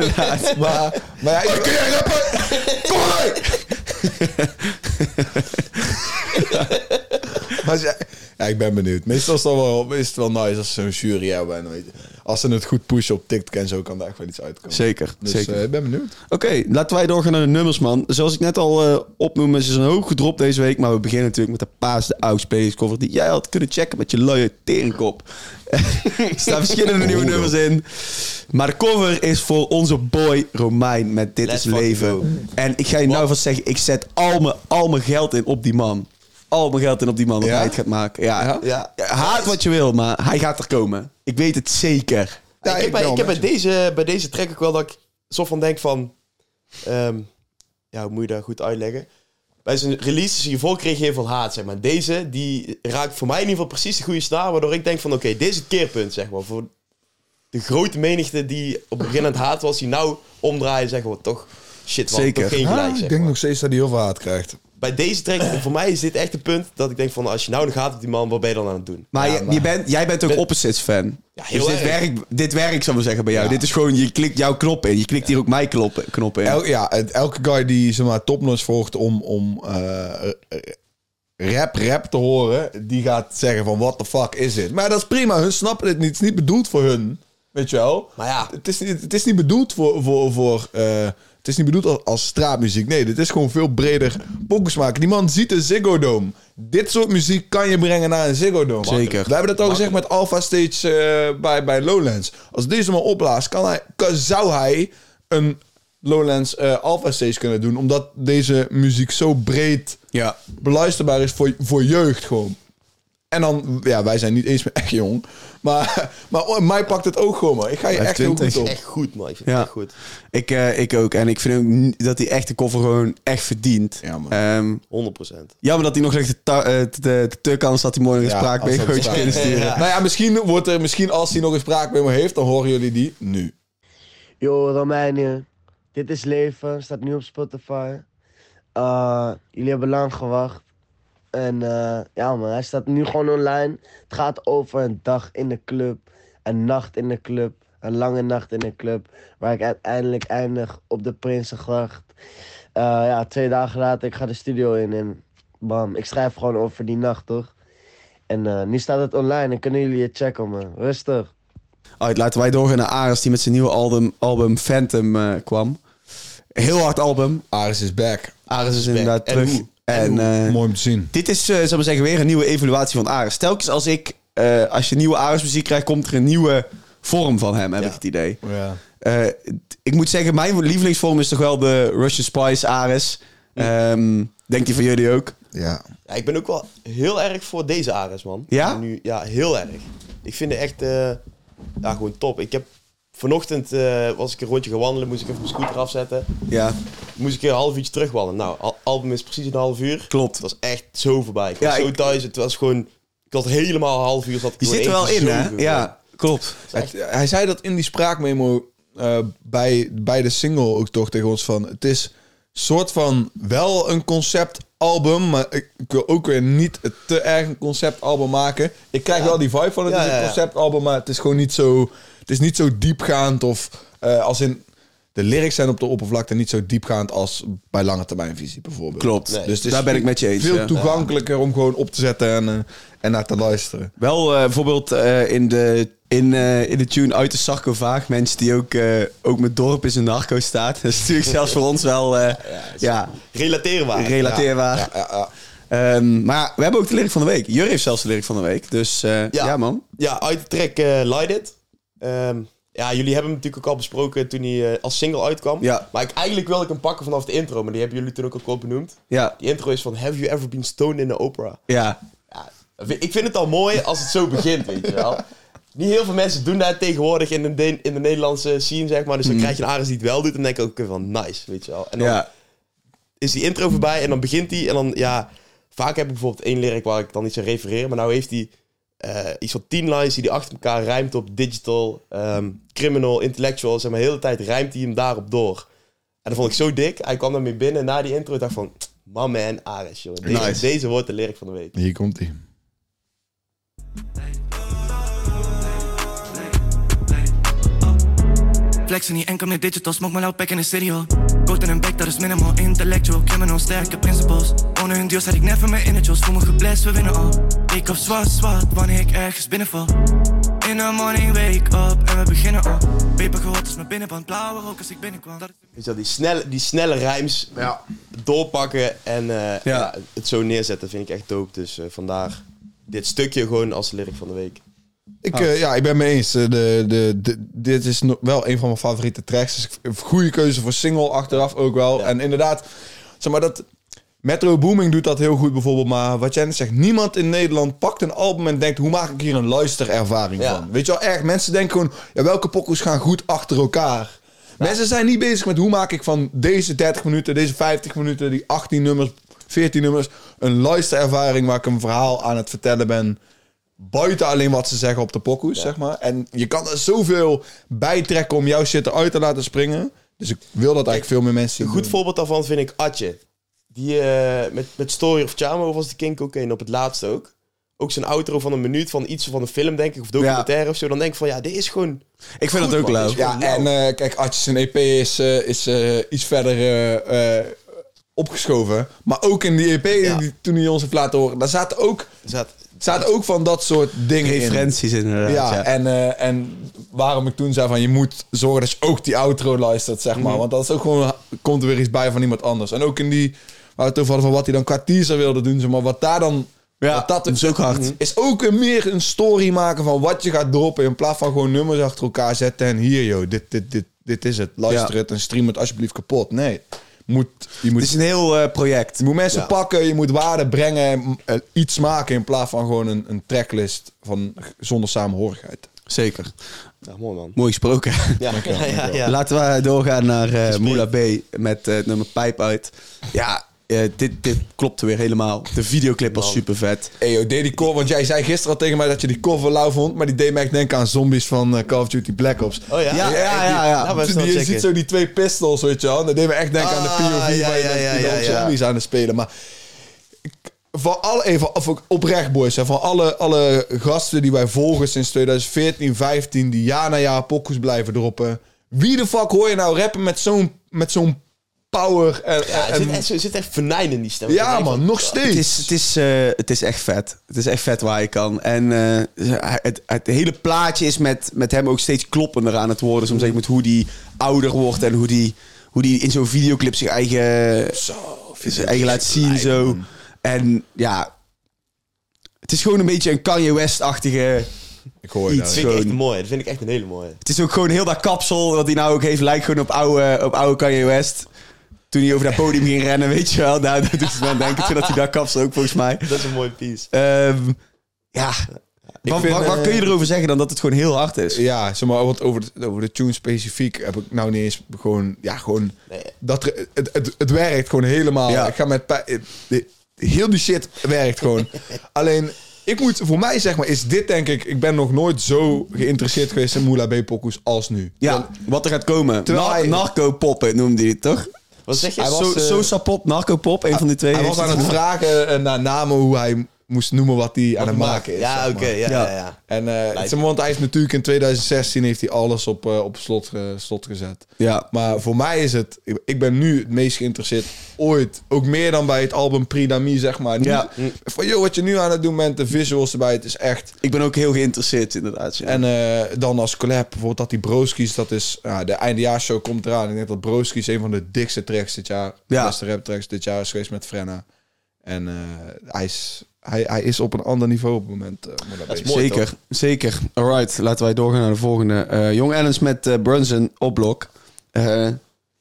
maar, maar ja, kun jij rappen? Kom maar! Maar ze- ja, ik ben benieuwd. Meestal is het wel, is het wel nice als ze zo'n jury hebben. En weet je, als ze het goed pushen op TikTok en zo, kan daar echt wel iets uitkomen. Zeker, Dus zeker. eh, ik ben benieuwd. Oké, laten wij doorgaan naar de nummers, man. Zoals ik net al eh opnoemde, is er een hoog gedropt deze week. Maar we beginnen natuurlijk met de Paas de Aux Playlist cover... die jij had kunnen checken met je luie teringkop. er staan verschillende nieuwe nummers in. Maar de cover is voor onze boy Romein met Dit Let's is Leven. En ik ga je nou vast zeggen, ik zet al mijn, al mijn geld in op die man. Al mijn geld in op die man dat Ja? hij het gaat maken. Ja. Ja? Haat wat je wil, maar hij gaat er komen. Ik weet het zeker. Ja, ik ik heb, bij, ik heb bij, deze, bij deze track ook wel dat ik soort van denk van... ehm, ja, hoe moet je dat goed uitleggen? Bij zijn releases hiervoor kreeg je heel veel haat, zeg maar. Deze, die raakt voor mij in ieder geval precies de goede snaar... waardoor ik denk van, oké, dit is het keerpunt, zeg maar. Voor de grote menigte die op het begin aan het haat was... die nou omdraaien, zeggen we toch shit, wat Zeker. toch geen Ah, gelijk, ik zeg denk maar. nog steeds dat hij heel veel haat krijgt. Bij deze track, voor mij is dit echt een punt dat ik denk van... als je nou nog gaat op die man, wat ben je dan aan het doen? Maar, Ja, je, je bent, jij bent ook Ben- opposites fan. Ja, heel dus dit erg. werkt, dit werkt, zal ik zeggen, bij jou. Ja. Dit is gewoon, je klikt jouw knop in. Je klikt hier ook mijn knop, knop in. El, ja, elke guy die zeg maar, topnotch volgt om, om eh, rap rap te horen, die gaat zeggen van what the fuck is dit? Maar dat is prima, hun snappen het niet. Het is niet bedoeld voor hun, weet je wel? Maar ja. Het is, niet- het is niet bedoeld voor... voor, voor eh, het is niet bedoeld als, als straatmuziek. Nee, dit is gewoon veel breder pokus maken. Die man ziet een Ziggo Dome. Dit soort muziek kan je brengen naar een Ziggo Dome. Zeker. We hebben dat al gezegd met Alpha Stage eh, bij, bij Lowlands. Als deze man opblaast, kan hij, kan, zou hij een Lowlands eh Alpha Stage kunnen doen. Omdat deze muziek zo breed Ja. beluisterbaar is voor, voor jeugd gewoon. En dan, ja, wij zijn niet eens meer echt jong. Maar, maar oh, mij pakt het ook gewoon, man. Ik ga je echt heel 20. goed op. Echt goed, man. Ik vind Ja. het echt goed. Ik, eh, ik ook. En ik vind ook dat hij echt de koffer gewoon echt verdient. Ja, man. Ehm, 100%. jammer dat hij nog zegt de, ta- de, de, de tuk anders had hij mooi een Ja, spraak mee spraak- kunnen sturen. Ja. Nou ja, misschien, wordt er, misschien als hij nog een spraakmemo heeft, dan horen jullie die nu. Yo, Romeinen. Dit is Leven, staat nu op Spotify. Eh, jullie hebben lang gewacht. En eh, ja man, hij staat nu gewoon online. Het gaat over een dag in de club. Een nacht in de club. Een lange nacht in de club. Waar ik uiteindelijk eindig op de Prinsengracht. Eh, ja, twee dagen later, ik ga de studio in en bam. Ik schrijf gewoon over die nacht, toch? En eh, nu staat het online en kunnen jullie het checken, man. Rustig. Alright, laten wij doorgaan naar Ares die met zijn nieuwe album, album Phantom eh, kwam. Heel hard album. Aris is back. Ares is back. inderdaad En terug. hoe? En, eh, Mooi om te zien. dit is, eh zal ik maar zeggen, weer een nieuwe evaluatie van Ares. Telkens als ik, eh, als je nieuwe Ares muziek krijgt, komt er een nieuwe vorm van hem, heb Ja. ik het idee. Ja. Eh, ik moet zeggen, mijn lievelingsvorm is toch wel de Russian Spice Ares. Ehm, denk die van jullie ook? ja. Ja, ik ben ook wel heel erg voor deze Ares, man. Ja? Nu, ja, heel erg. Ik vind het echt eh, ja, gewoon top. Ik heb vanochtend eh, was ik een rondje gaan wandelen, moest ik even mijn scooter afzetten. Ja, Moest ik een half uurtje terugwandelen. Nou, al album is precies een half uur. klopt. Het was echt zo voorbij. Ik was Ja, zo ik- thuis. Het was gewoon... Ik had helemaal een half uur. Zat ik Je zit er wel in, hè? zo. Ja, klopt. Het- hij zei dat in die spraakmemo eh, bij, bij de single ook toch tegen ons van... Het is soort van wel een conceptalbum, maar ik, ik wil ook weer niet het te erg een conceptalbum maken. Ik krijg wel die vibe van het Ja, is een conceptalbum, maar het is gewoon niet zo... Het is niet zo diepgaand of eh, als in... De lyrics zijn op de oppervlakte niet zo diepgaand als bij lange termijnvisie bijvoorbeeld. Klopt. Nee. Dus Daar ben ik met je eens. Veel ja. toegankelijker om gewoon op te zetten en, eh, en naar te luisteren. Wel eh, bijvoorbeeld eh, in, de, in, eh, in de tune uit de sarcofaag. Mensen die ook, eh, ook met dorp is een narco staat. Dat is natuurlijk zelfs voor ons wel eh, ja, Relateerbaar. relateerbaar. Ja, ja, ja. Ehm, maar we hebben ook de lyric van de week. Jur heeft zelfs de lyric van de week. Dus eh, ja. man. Ja, uit de track eh Light It. Ehm, ja, jullie hebben hem natuurlijk ook al besproken toen hij eh, als single uitkwam. Ja. Maar ik, eigenlijk wil ik hem pakken vanaf de intro, maar die hebben jullie toen ook al kort benoemd. Ja, Die intro is van Have you ever been stoned in the opera? ja. Ja, ik vind het al mooi als het zo begint, weet je wel. Niet heel veel mensen doen dat tegenwoordig in de, in de Nederlandse scene, zeg maar. Dus dan krijg je een Ares die het wel doet en dan denk ik ook van nice, weet je wel. En dan ja. is die intro voorbij en dan begint hij en dan, ja... Vaak heb ik bijvoorbeeld één lyric waar ik dan niet zou refereren, maar nou heeft hij eh, iets van tien lines die hij achter elkaar rijmt op digital, ehm, criminal, intellectual. Zeg maar, de hele tijd rijmt hij hem daarop door. En dat vond ik zo dik. Hij kwam daarmee binnen na die intro en dacht van... Man man, Ares, joh. Deze, Nice. deze wordt de lyric van de week. Hier komt hij. Flexen niet enkel met digital, smoke maar loud pack in de stereo. Code en een back, dat is minimal. Intellectual, criminal, sterke principles. Onder hun deals had ik net van mijn inner Voel me geblest, we winnen al. Ik op zwart, zwart, wanneer ik ergens binnenval. In the morning, wake up en we beginnen al. Paper gehoord is mijn binnenband, blauwe rook als ik binnenkwam. Dat is- Weet je wel, die snelle, die snelle rijms Ja. doorpakken en eh, ja. het zo neerzetten vind ik echt dope. Dus eh, vandaar dit stukje gewoon als lyric van de week. Ik, eh, ja, ik ben mee eens. Eh, De, de, de, dit is wel een van mijn favoriete tracks. Dus ik- goede keuze voor single achteraf ook wel. Ja. En inderdaad, zeg maar dat... Metro Booming doet dat heel goed bijvoorbeeld. Maar wat jij net zegt, niemand in Nederland pakt een album en denkt... hoe maak ik hier een luisterervaring Ja. van? Weet je wel, erg. Mensen denken gewoon, ja, welke pokoes gaan goed achter elkaar? Mensen zijn niet bezig met hoe maak ik van deze 30 minuten, deze 50 minuten, die 18 nummers, 14 nummers... een luisterervaring waar ik een verhaal aan het vertellen ben... Buiten alleen wat ze zeggen op de pokoes, zeg maar. En je kan er zoveel bij trekken om jouw shit eruit te laten springen. Dus ik wil dat eigenlijk veel meer mensen zien Een goed doen. voorbeeld daarvan vind ik Atje. Die eh, met, met Story of Charm of was de King Cocaine op het laatste ook. Ook zo'n outro van een minuut van iets van een film, denk ik, of documentaire of zo. Dan denk ik van, ja, dit is gewoon... Ik vind dat ook. Is Ja, en eh, kijk, Atjes en EP is, eh, is iets verder opgeschoven. Maar ook in die EP, Ja. die, toen hij ons heeft laten horen, daar zaten ook, Zat, zaten ook van dat soort dingen in. Referenties inderdaad. Ja, Ja, En, eh, en waarom ik toen zei van je moet zorgen dat je ook die outro luistert, zeg Mhm. maar. Want dat is ook gewoon, komt er weer iets bij van iemand anders. En ook in die, waar we het over hadden van wat hij dan qua teaser wilde doen, zeg maar. Wat daar dan, Ja, wat dat is ook hard. Is ook meer een story maken van wat je gaat droppen. In plaats van gewoon nummers achter elkaar zetten en hier joh, dit, dit, dit, dit is het. Luister Ja. het en stream het alsjeblieft kapot. Nee, moet, je moet Het is een heel eh, project. je moet mensen Ja. pakken, je moet waarde brengen, eh, iets maken in plaats van gewoon een, een tracklist van, zonder samenhorigheid. Zeker. ja, mooi man. Mooi gesproken. Ja, ja, ja, ja. Laten we doorgaan naar eh Moula B met eh, het nummer Pijp uit. Ja, eh, dit, dit klopte weer helemaal. De videoclip was super vet. Hey, deed die cover, want jij zei gisteren al tegen mij dat je die cover lauw vond, maar die deed mij echt denken aan zombies van eh, Call of Duty Black Ops. Oh ja? Ja, ja, ja. Nou, Die- je checken. ziet zo die twee pistols, weet je wel. Dat deed me echt denken aan de Ah, POV ja, waar je ja, zombies aan het spelen. Maar ik- van alle, even oprecht boys, hè, van alle, alle gasten die wij volgen sinds 2014, 15, die jaar na jaar pokus blijven droppen. Wie de fuck hoor je nou rappen met zo'n met zo'n power en, Ja, er en- zit echt, er zit echt venijn in die stem. ja man, van, nog steeds. Het is, het, is, eh, het is echt vet. Het is echt vet waar je kan. En eh, het, het hele plaatje is met, met hem ook steeds kloppender aan het worden. Soms zeg met hoe die ouder wordt en hoe die, hoe die in zo'n videoclip zich eigen, zijn eigen laat zien. Zo. En ja, het is gewoon een beetje een Kanye West-achtige... ik hoor je iets. Dat nou. vind ik echt mooie. Dat vind ik echt een hele mooie. Het is ook gewoon heel dat kapsel wat hij nou ook heeft, lijkt gewoon op oude, op oude Kanye West. Toen hij over dat podium ging rennen, weet je wel. Nou, dat doet het me aan denken toen dat hij dat kapsel ook volgens mij. Dat is een mooie piece. Ehm, ja, wat, vind, wat, wat eh, kun je erover zeggen dan dat het gewoon heel hard is? Ja, zeg maar, wat over de, over de tune specifiek heb ik nou niet eens gewoon, ja, gewoon, Nee. dat er- het, het, het werkt gewoon helemaal. Ja. Ik ga met, de- heel die shit werkt gewoon. Alleen, ik moet, voor mij zeg maar, is dit denk ik, ik ben nog nooit zo geïnteresseerd geweest in Moula B pokoes als nu. Ja, wat er gaat komen. Terwijl Nar- hij- Narco-pop noemde hij het, toch? Wat zeg je? Hij was, So- eh, Sosa-pop, Narco-pop, een van die twee. Hij was aan het vragen eh, naar namen hoe hij moest noemen wat hij aan het maken is. Ja, oké. ja, Ja. ja, ja. En zeg maar, want hij is natuurlijk in 2016 heeft hij alles op, eh, op slot, slot gezet. Ja, Maar voor mij is het... ik- ben nu het meest geïnteresseerd ooit. Ook meer dan bij het album Pridami, zeg maar. Ja. Van, joh, wat je nu aan het doen bent, de visuals erbij, het is echt... ik ben ook heel geïnteresseerd inderdaad. Ja. En eh, dan als collab, bijvoorbeeld dat die Broskies, dat is... De eindejaarsshow komt eraan. Ik denk dat Broskies een van de dikste tracks dit jaar... Ja. De beste rap tracks dit jaar is geweest met Frenna. En eh, hij, is, hij, hij is op een ander niveau op het moment. eh, moet dat Dat is weten. mooi, zeker, toch? zeker. Alright, laten wij doorgaan naar de volgende. Eh Young Ellens met eh, Brunson op blok. Eh,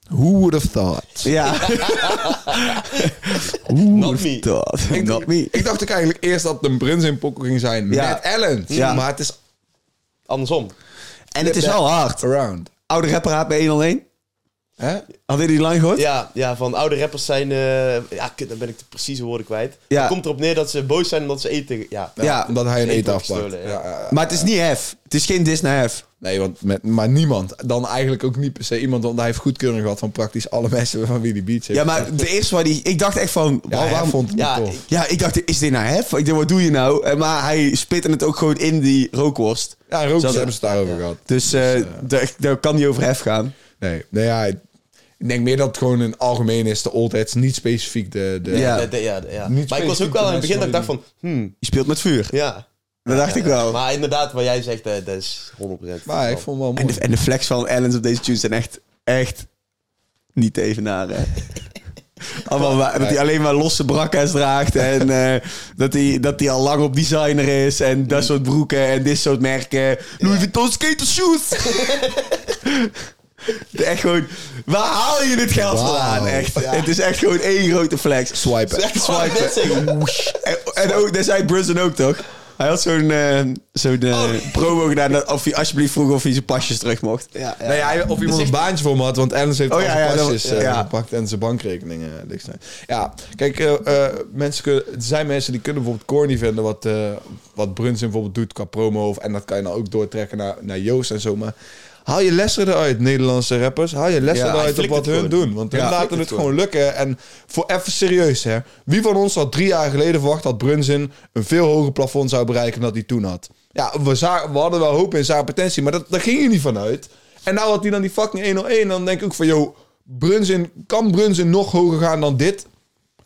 Who would have thought? ja. Not me. Ik, not me. ik dacht ook eigenlijk eerst dat het een Bruns in pokken ging zijn Ja. met Ellen. Ja. Maar het is Andersom. En het is wel hard. around. Oude rapper haat bij 101. Hè? Hadden jullie die lang gehoord? Ja, ja, van oude rappers zijn... eh, ja, kut, dan ben ik de precieze woorden kwijt. Ja. Het komt erop neer dat ze boos zijn omdat ze eten... Ja, Ja, Omdat hij een Eten afpakt. gestolen, ja. Maar het is niet hef. Het is geen dis naar hef. Nee, want met, maar niemand. Dan eigenlijk ook niet per se iemand. Want hij heeft goedkeuring gehad van praktisch alle mensen van wie die beats heeft. Ja, maar de eerste waar die... Ik dacht echt van... Ja, vond het Ja, tof. ja, ik dacht, is dit nou hef? Ik dacht, wat doe je nou? Eh, Maar hij spitte het ook gewoon in die rookworst. Ja, Zelfs- hebben ze het daarover gehad. Dus eh, daar, daar kan niet over hef gaan. Nee, nee ja, ik denk meer dat het gewoon een algemeen is. De old heads, niet specifiek de... de Ja. Ja, de- ja, de- ja. Niet Maar ik was ook wel in het begin dat ik dacht van... Hmm, Je speelt met vuur. ja. Dat dacht ik wel. Maar inderdaad, wat jij zegt, eh, dat is 100%. Maar ik vond het wel En mooi. de, en de flex van Ellens op deze tunes zijn echt, echt niet te evenaren. Allemaal maar- dat hij alleen maar losse brakka's draagt. En eh, dat, hij, dat hij al lang op designer is. En dat soort broeken en dit soort merken. Louis Vuitton skater shoes. echt gewoon... Waar haal je dit geld vandaan? Echt. Het is echt gewoon één grote flex. Swipen. Swipen. En, en ook, dat zei Brunson ook toch? Hij had zo'n eh, zo'n eh, promo gedaan dat of hij alsjeblieft vroeg of hij zijn pasjes terug mocht. Ja, ja. Nee, hij, of iemand een baantje voor me had, want Ernst heeft Oh, al ja, zijn ja, dat- pasjes eh, ja. gepakt en zijn bankrekeningen uh, dicht zijn. Ja, kijk, eh, eh, mensen kunnen, er zijn mensen die kunnen bijvoorbeeld corny vinden wat, eh wat Brunson bijvoorbeeld doet qua promo. Of, en dat kan je nou ook doortrekken naar, naar Joost en zo. Maar Haal je lessen eruit, Nederlandse rappers. Haal je lessen eruit op wat hun gewoon. doen. Want hun laten het het gewoon lukken. En voor even serieus, hè. Wie van ons had drie jaar geleden verwacht dat Brunzin een veel hoger plafond zou bereiken dan hij toen had? Ja, we, za- we hadden wel hoop in zijn potentie, maar dat, daar ging je niet vanuit. En nou had hij dan die fucking 101, dan denk ik ook van, yo, Brunzin, kan Brunzin nog hoger gaan dan dit?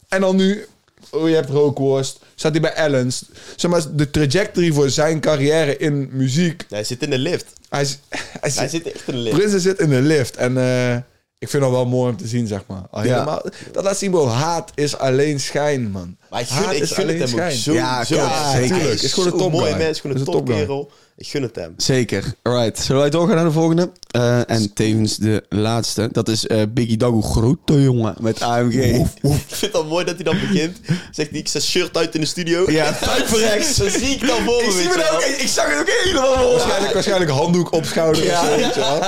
En dan nu, oh, je hebt Rookworst, staat hij bij Ellens. Zeg maar, de trajectory voor zijn carrière in muziek. Hij zit in de lift. Hij, is- hij, zit, Hij zit echt in de lift. Brunzin zit in de lift. En eh, ik vind dat wel mooi om te zien, zeg maar. Al Ja. helemaal- Dat laat zien, bro. Haat is alleen schijn, man. Maar ik Haat ik is gun het alleen hem ook schijn. zo. Ja, zo ja, erg. zeker. Hij Is gewoon een mooie topguy. mens, gewoon een Is een topkerel. Ik gun het hem. Zeker. Alright. Zullen wij doorgaan naar de volgende? Eh, en tevens de laatste. Dat is eh, Biggie Dagu. Grote jongen met AMG. Ik vind het al mooi dat hij dan begint. Zegt hij, ik zet shirt uit in de studio. Ja, tuiverrechts. Zo zie ik dan voor me, Ik, zie me ook, ik zag het ook helemaal voor. Waarschijnlijk, waarschijnlijk handdoek op schouder. Ja. zo, weet je wel.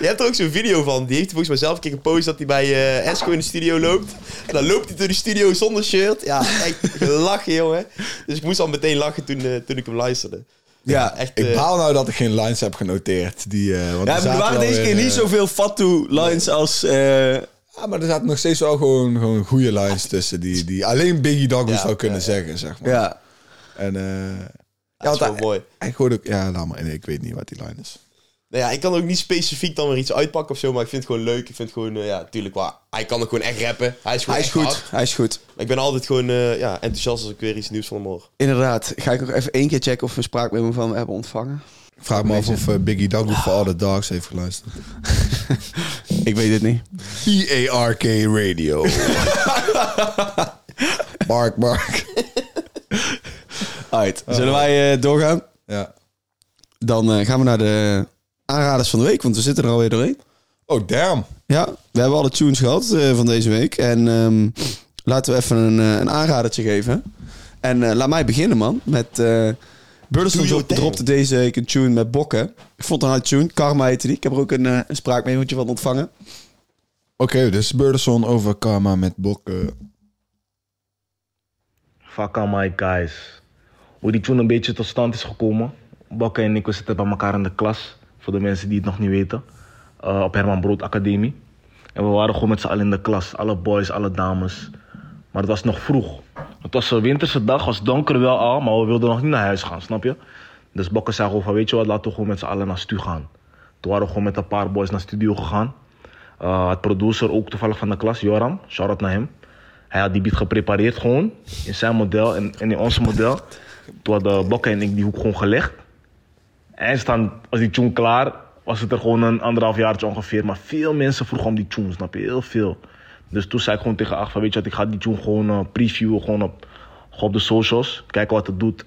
Je hebt er ook zo'n video van. Die heeft hij volgens mij zelf een keer gepost dat hij bij eh, Esco in de studio loopt. En dan loopt hij door de studio zonder shirt. Ja, echt lachen, jongen. Dus ik moest al meteen lachen toen, eh, toen ik hem luisterde. Ja, Echt, Ik eh, baal nou dat ik geen lines heb genoteerd. Die, eh, want Ja, er maar er waren deze keer niet eh, zoveel fatu lines als... Ja, maar er zaten nog steeds wel gewoon, gewoon goede lines tussen. Die, die alleen Biggie Doggy Ja, zou kunnen ja, zeggen, zeg maar. ja. En ja, dat is wel mooi. hij, ook... Ja, laat maar. Nee, ik weet niet wat die line is. Nou ja, ik kan ook niet specifiek dan weer iets uitpakken of zo. Maar ik vind het gewoon leuk. Ik vind het gewoon, eh, ja, natuurlijk wel. Hij kan ook gewoon echt rappen. Hij is gewoon Hij is echt goed. hard. Hij is goed. Maar ik ben altijd gewoon eh, ja, enthousiast als ik weer iets nieuws van hem hoor. Inderdaad. Ga ik nog even één keer checken of we spraakmemo van hem hebben ontvangen. Ik vraag me af of eh, Biggie Doggy voor All The Dogs heeft geluisterd. Ik weet het niet. E-A-R-K Radio. Mark, Mark. Alright. Zullen wij eh, doorgaan? Ja. Dan eh, gaan we naar de aanraders van de week, want we zitten er alweer doorheen. Oh, damn. Ja, we hebben alle tunes gehad eh, van deze week. En ehm, laten we even een, eh, een aanradertje geven. En eh, laat mij beginnen, man. Met uh, Burleson dropte deze week een tune met Bokken. Ik vond het een hard tune. Karma heette die. Ik heb er ook een, eh, een spraakmemootje van ontvangen. Oké, dus Burleson over Karma met Bokken. Fuck all my guys. Hoe die tune een beetje tot stand is gekomen. Bokke en ik zitten bij elkaar in de klas. Voor de mensen die het nog niet weten. Eh, op Herman Brood Academie. En we waren gewoon met z'n allen in de klas. Alle boys, alle dames. Maar het was nog vroeg. Het was een winterse dag, was donker wel al. Maar we wilden nog niet naar huis gaan, snap je? Dus Bokke zei gewoon van, weet je wat, laten we gewoon met z'n allen naar stu gaan. Toen waren we gewoon met een paar boys naar studio gegaan. Uh, het producer ook toevallig van de klas, Joram. Shout-out naar hem. Hij had die beat geprepareerd gewoon. In zijn model en, en in ons model. Toen hadden Bokke en ik die hoek gewoon gelegd. En staan, was die tune klaar, was het er gewoon een anderhalf jaartje ongeveer. Maar veel mensen vroegen om die tune, snap je? Heel veel. Dus toen zei ik gewoon tegen Ach van, weet je wat, ik ga die tune gewoon uh, previewen. Gewoon op, gewoon op de socials. Kijken wat het doet.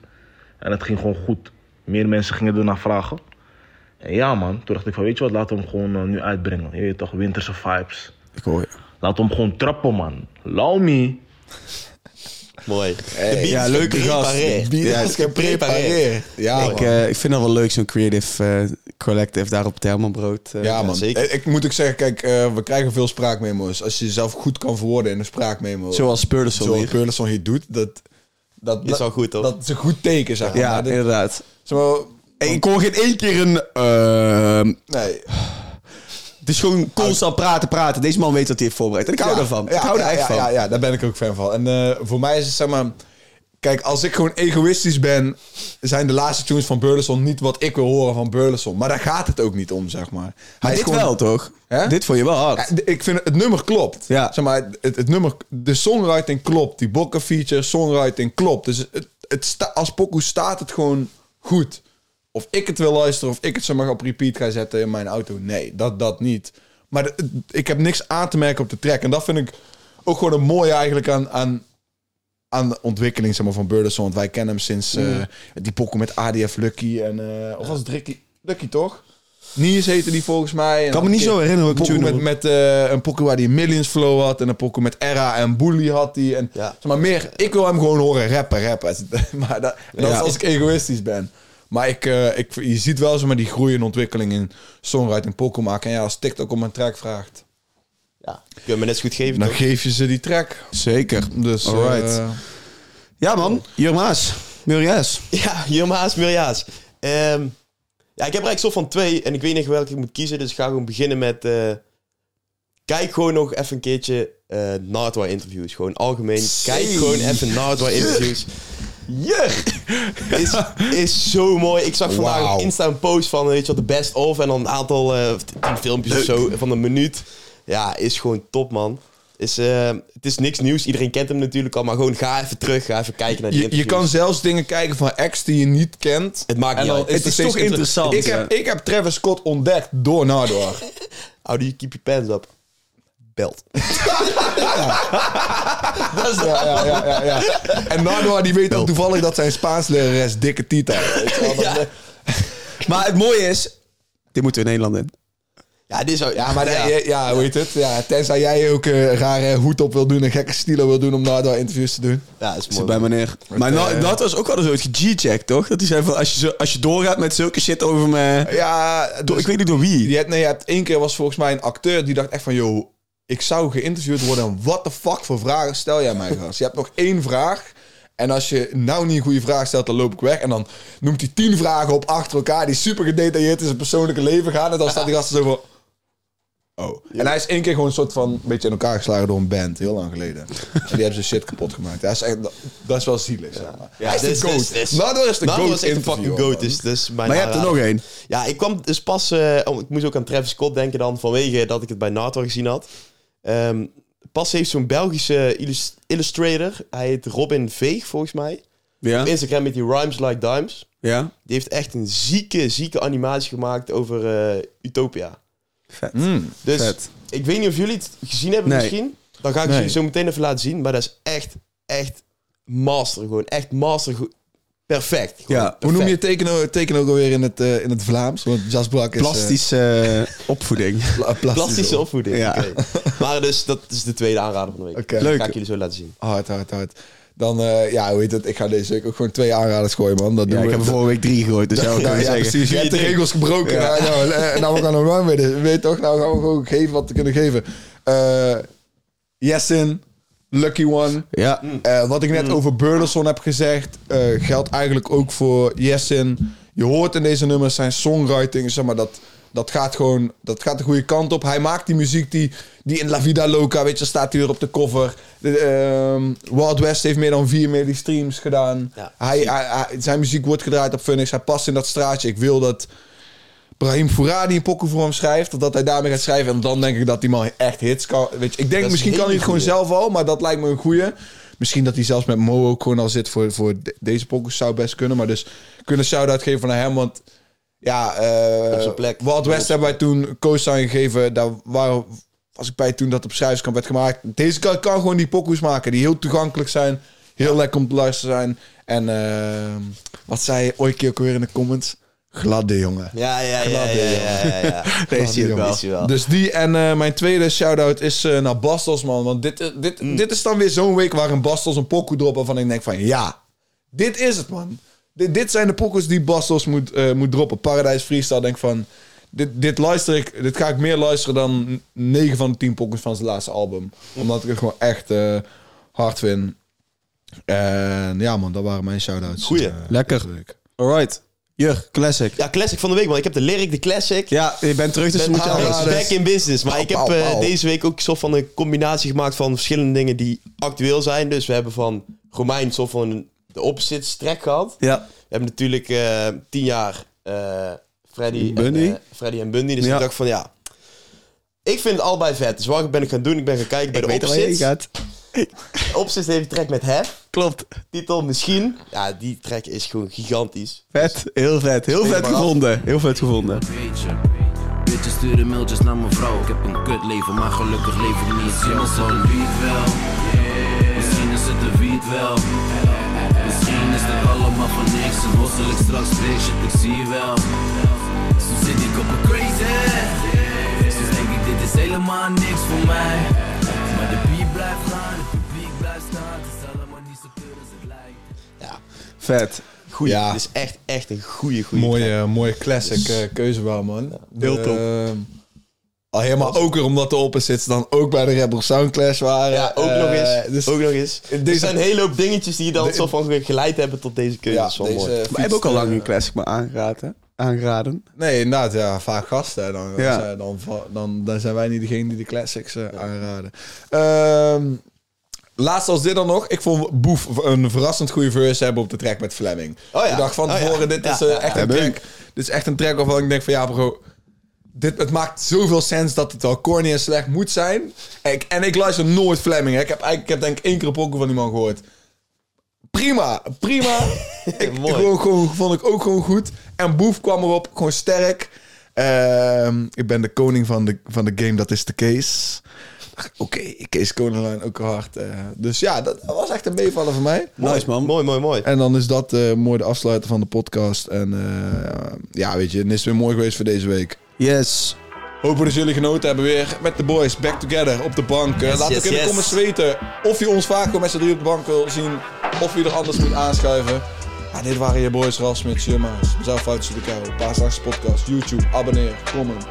En het ging gewoon goed. Meer mensen gingen ernaar vragen. En ja man, toen dacht ik van, weet je wat, laten we hem gewoon uh, nu uitbrengen. Je weet toch, winterse vibes. Ik hoor je. Laten we hem gewoon trappen man. Lauw me. Mooi. Hey, beat ja, leuke gast. Ja, is geprepareerd. Ja, ik, uh, ik vind dat wel leuk, zo'n creative uh, collective daar op Thermobrood. Uh, ja, man. zeker. Ik moet ook zeggen, kijk, we krijgen veel spraakmemo's. Als je jezelf goed kan verwoorden in een spraakmemo. Zoals Purleson Zoals hier. Doet. Dat, dat, Is wel goed, toch? Dat is een goed teken, zeg maar. Ja, maar dit- inderdaad. zo, Ik hoor geen één keer een... nee. Het is gewoon constant praten, praten. Deze man weet wat hij heeft voorbereid. En ik hou daarvan. Ja, ik hou ja, er echt van. Ja, ja, daar ben ik ook fan van. En uh, voor mij is het, zeg maar... Kijk, als ik gewoon egoïstisch ben... zijn de laatste tunes van Burleson niet wat ik wil horen van Burleson. Maar daar gaat het ook niet om, zeg maar. Maar Hij is dit gewoon- wel, toch? Hè? Dit vond je wel hard. Ja, ik vind het, het nummer klopt. Ja. Zeg maar, het, het nummer, de songwriting klopt. Die Bokken feature, songwriting klopt. Dus het, het sta, als pokoe staat het gewoon goed. Of ik het wil luisteren, of ik het zeg maar op repeat ga zetten in mijn auto. Nee, dat, dat niet. Maar de- het- ik heb niks aan te merken op de track. En dat vind ik ook gewoon een mooie eigenlijk aan, aan, aan de ontwikkeling zeg maar, van Burleson. Want wij kennen hem sinds eh, die pokoe met ADF Lucky. En, eh, of was het Ricky? Lucky toch? Niers heette die volgens mij. En kan me niet zo herinneren welke pokoe tune met, met eh, een pokoe waar hij Millions Flow had. En een pokoe met Era en Bully had hij. En Ja. zeg maar meer, ik wil hem gewoon horen rappen, rappen. maar dat, dat is Ja. als ik egoïstisch ben. Maar ik, eh, ik, je ziet wel zeg maar, die groei en ontwikkeling in songwriting pokoe maken. En ja, als TikTok om een track vraagt, Ja, kun je me net zo goed geven, dan toch? geef je ze die track. Zeker. Dus, Alright. eh, Ja, man. Jurmaas. Murias. Ja, Jurmaas, Mirjaas. Ehm Ja, ik heb er eigenlijk soort van twee. En ik weet niet welke ik moet kiezen. Dus ik ga gewoon beginnen met... eh, kijk gewoon nog even een keertje eh Nardwar interviews. Gewoon algemeen. Kijk gewoon even Nardwar interviews. Jur! Is, is zo mooi. Ik zag vandaag Wauw. op Insta een post van, weet je wat, de best of. En dan een aantal eh, tien filmpjes of zo van een minuut. Ja, is gewoon top, man. Is, eh, het is niks nieuws. Iedereen kent hem natuurlijk al. Maar gewoon ga even terug. Ga even kijken naar die Je, je interviews. kan zelfs dingen kijken van acts die je niet kent. Het maakt En niet dan uit. is Het het steeds toch inter- interessant, Ik heb, ik heb Travis Scott ontdekt door. How do you keep your pants up? Belt. ja, ja, ja, ja, ja. En Nardwar die weet ook toevallig dat zijn Spaans lerares dikke Tita. Dat- Ja. Maar het mooie is, dit moeten we in Nederland in. Ja, dit is ook... Ja, maar ja. ja, hoe heet het? Ja, tenzij jij ook een rare hoed op wil doen, een gekke stilo wil doen om Nardwar interviews te doen. Ja, is Zit mooi. bij meneer. Maar eh, nou, dat was ook wel zo ge-checked, toch? Dat hij zei van, als je, zo, als je doorgaat met zulke shit over me... Ja, Door, dus- ik weet niet door wie. Je hebt, nee, je hebt één keer was volgens mij een acteur die dacht echt van, joh, ik zou geïnterviewd worden. En wat de fuck voor vragen stel jij mij, gast? Je hebt nog één vraag. En als je nou niet een goede vraag stelt, dan loop ik weg. En dan noemt hij tien vragen op achter elkaar die super gedetailleerd in zijn persoonlijke leven gaan. En dan staat die gast er zo van... Oh. En hij is één keer gewoon een soort van een beetje in elkaar geslagen door een band, heel lang geleden. en die hebben zijn shit kapot gemaakt. Hij is echt, dat, is wel zielig, zeg maar. Ja, hij is dit de is- goat. dit is- is de goat is echt een fucking goat. man. Dus, dus mijn Maar je hebt er nog één. Ja, ik kwam dus pas... eh, oh, ik moest ook aan Travis Scott denken dan vanwege dat ik het bij Nardwar gezien had. Ehm, pas heeft zo'n Belgische illus- illustrator. Hij heet Robin Veeg, volgens mij. Ja? Op Instagram met die Rhymes Like Dimes. Ja? Die heeft echt een zieke, zieke animatie gemaakt over eh, Utopia. Vet. Mm. Dus Vet. ik weet niet of jullie het gezien hebben Nee. misschien. Dan ga ik Nee. jullie zo meteen even laten zien. Maar dat is echt, echt master gewoon. Echt master. Perfect. Ja. Hoe noem je perfect. teken, teken ook alweer in het, eh, in het Vlaams? Want Jasbrak is... eh, Plastische eh, opvoeding. pla- plastische. Plastische opvoeding. Ja. Maar dus, dat is de tweede aanrader van de week. Oké. Dat Leuk. ga ik jullie zo laten zien. Hard, hard, hard. Dan, ja, hoe heet het? Ik ga deze week ook gewoon twee aanraders gooien, man. Dat Ja, doen ik we. heb er vorige week drie gegooid, dus ja, ja, ja, precies. Je hebt de regels gebroken. Ja. Nou, nou, eh, nou, we gaan nog lang weer. Weet toch? Nou gaan we gewoon geven wat we kunnen geven. Yesin, Lucky One. Ja. Eh, wat ik net over Burleson heb gezegd, eh, geldt eigenlijk ook voor Yesin. Je hoort in deze nummers zijn songwriting, zeg maar, dat, dat gaat gewoon, dat gaat de goede kant op. Hij maakt die muziek die, die in La Vida Loca, weet je, staat hier op de cover. De, ehm, Wild West heeft meer dan 4 miljoen streams gedaan. Ja, hij, hij, hij- zijn muziek wordt gedraaid op Funix. Hij past in dat straatje. Ik wil dat Brahim Fouradi een pokoe voor hem schrijft. Of dat hij daarmee gaat schrijven. En dan denk ik dat die man echt hits kan. Weet je, ik denk is misschien kan hij het gewoon zelf al. Maar dat lijkt me een goeie. Misschien dat hij zelfs met Mo ook gewoon al zit voor, voor de- deze pokoes. Zou best kunnen. Maar dus kunnen shout-out geven naar hem. Want ja, eh Op zijn plek. Wild West hebben wij toen co-sign gegeven. Daar waren, was ik bij toen dat op schrijverskamp werd gemaakt. Deze kan, kan gewoon die pokoes maken. Die heel toegankelijk zijn. Heel lekker om te luisteren zijn. En eh, wat zei Oiki ook weer in de comments? Gladde jongen. Ja, ja, ja, ja, Gladde, ja, ja. Deze jongen. wel. Wel. Dus die en eh, mijn tweede shout-out is eh, naar Bastos, man. Want dit, eh, dit, Mm. dit is dan weer zo'n week waar een Bastos een pokoe drop waarvan ik denk van ja, dit is het, man. Dit, dit zijn de pokoes die Bastos moet, eh, moet droppen. Paradise Freestyle, denk van... Dit, dit luister ik, dit ga ik meer luisteren dan 9 van de 10 pokoes van zijn laatste album. Omdat ik het gewoon echt eh, hard vind. En ja, man, dat waren mijn shout-outs. Goeie. Lekker. Alright. Jur, classic. Ja, classic van de week, man. Ik heb de lyric, de classic. Ja, je bent terug, dus ben moet je alles. back in business. Maar ik heb eh, deze week ook een soort van een combinatie gemaakt van verschillende dingen die actueel zijn. Dus we hebben van Romein soort van de opposites track gehad. Ja. We hebben natuurlijk eh, tien jaar eh, Freddy. En, Freddy en Bundy. Dus Ja. ik dacht van ja, ik vind het allebei vet. Dus wat ben ik gaan doen? Ik ben gaan kijken bij Ik de opposites. gaat. Opposites heeft een track met Hef. Klopt. Titel Misschien. Ja, die track is gewoon gigantisch. Vet. Heel vet. Heel vet gevonden. Heel vet gevonden. Weet je, bitches sturen mailtjes naar mijn vrouw. Ik heb een kut leven, maar gelukkig leef ik niet. Misschien is het een beat wel. Misschien is het een beat wel. Misschien is het allemaal van niks. En hostel ik straks shit, ik zie je wel. Soms zit ik op een crazy. Soms denk ik, dit is helemaal niks voor mij. Blijft gaan, het publiek blijft staan. Het is allemaal niet zo veel als het lijkt. Ja, Vet. goeie. Ja. Het is echt, echt een goede, goede track. Mooie, mooie classic eh, keuze wel, man. heel top. Eh, al helemaal ook weer omdat de opposites dan ook bij de Rebel Sound Clash waren. Ja, ook Eh, nog eens. Dus, ook nog eens. Er zijn een hele hoop dingetjes die je dan De- zo van geleid hebben tot deze keuze. ja, deze mooi. Maar hebt ook al lang een classic maar aangeraad, hè? Aangeraden. Nee, inderdaad, ja, vaak gasten. Dan, Ja. dan, dan, zijn wij niet degene die de classics eh, aanraden. Ehm, laatst als dit dan nog. Ik vond Boef een verrassend goede verse hebben op de track met Fleming. Oh ja. Ik dacht van Oh ja. tevoren, dit is Ja, eh, echt ja. een track. Dit is echt een track waarvan ik denk van ja bro... Dit, het maakt zoveel sens dat het wel corny en slecht moet zijn. En ik, en ik luister nooit Fleming. Hè. Ik heb eigenlijk ik heb denk ik één keer een van die man gehoord. Prima, prima. ik, Mooi. gewoon, gewoon, vond ik ook gewoon goed. En Boef kwam erop, gewoon sterk. Ehm, ik ben de koning van de, van de game, dat is de case. Oké, Kees Koninglijn ook hard. eh. dus ja, dat was echt een meevaller voor mij. Nice, man. Mooi, mooi, mooi. En dan is dat eh, mooi de afsluiter van de podcast. En eh, ja, weet je, het is weer mooi geweest voor deze week. Yes. Hopen dat jullie genoten hebben weer met de boys back together op de bank. Laat yes, ook in de comments weten of je ons vaak met z'n drie op de bank wil zien. Of je er anders moet aanschuiven. Ja, dit waren je boys Rasmus, Jumma's, mezelf Foutjes de Kou, Paasdags podcast, YouTube, abonneer, comment,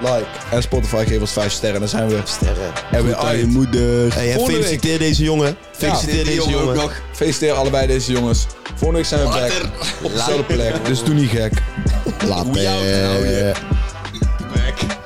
like en Spotify geef ons 5 sterren. Dan zijn we Sterren. er weer Aan je uit. moeder. Hey, en feliciteer deze jongen. Feliciteer deze jongen jongen. ook nog. Feliciteer allebei deze jongens. Volgende week zijn we back op dezelfde plek. Dus doe niet gek. Later.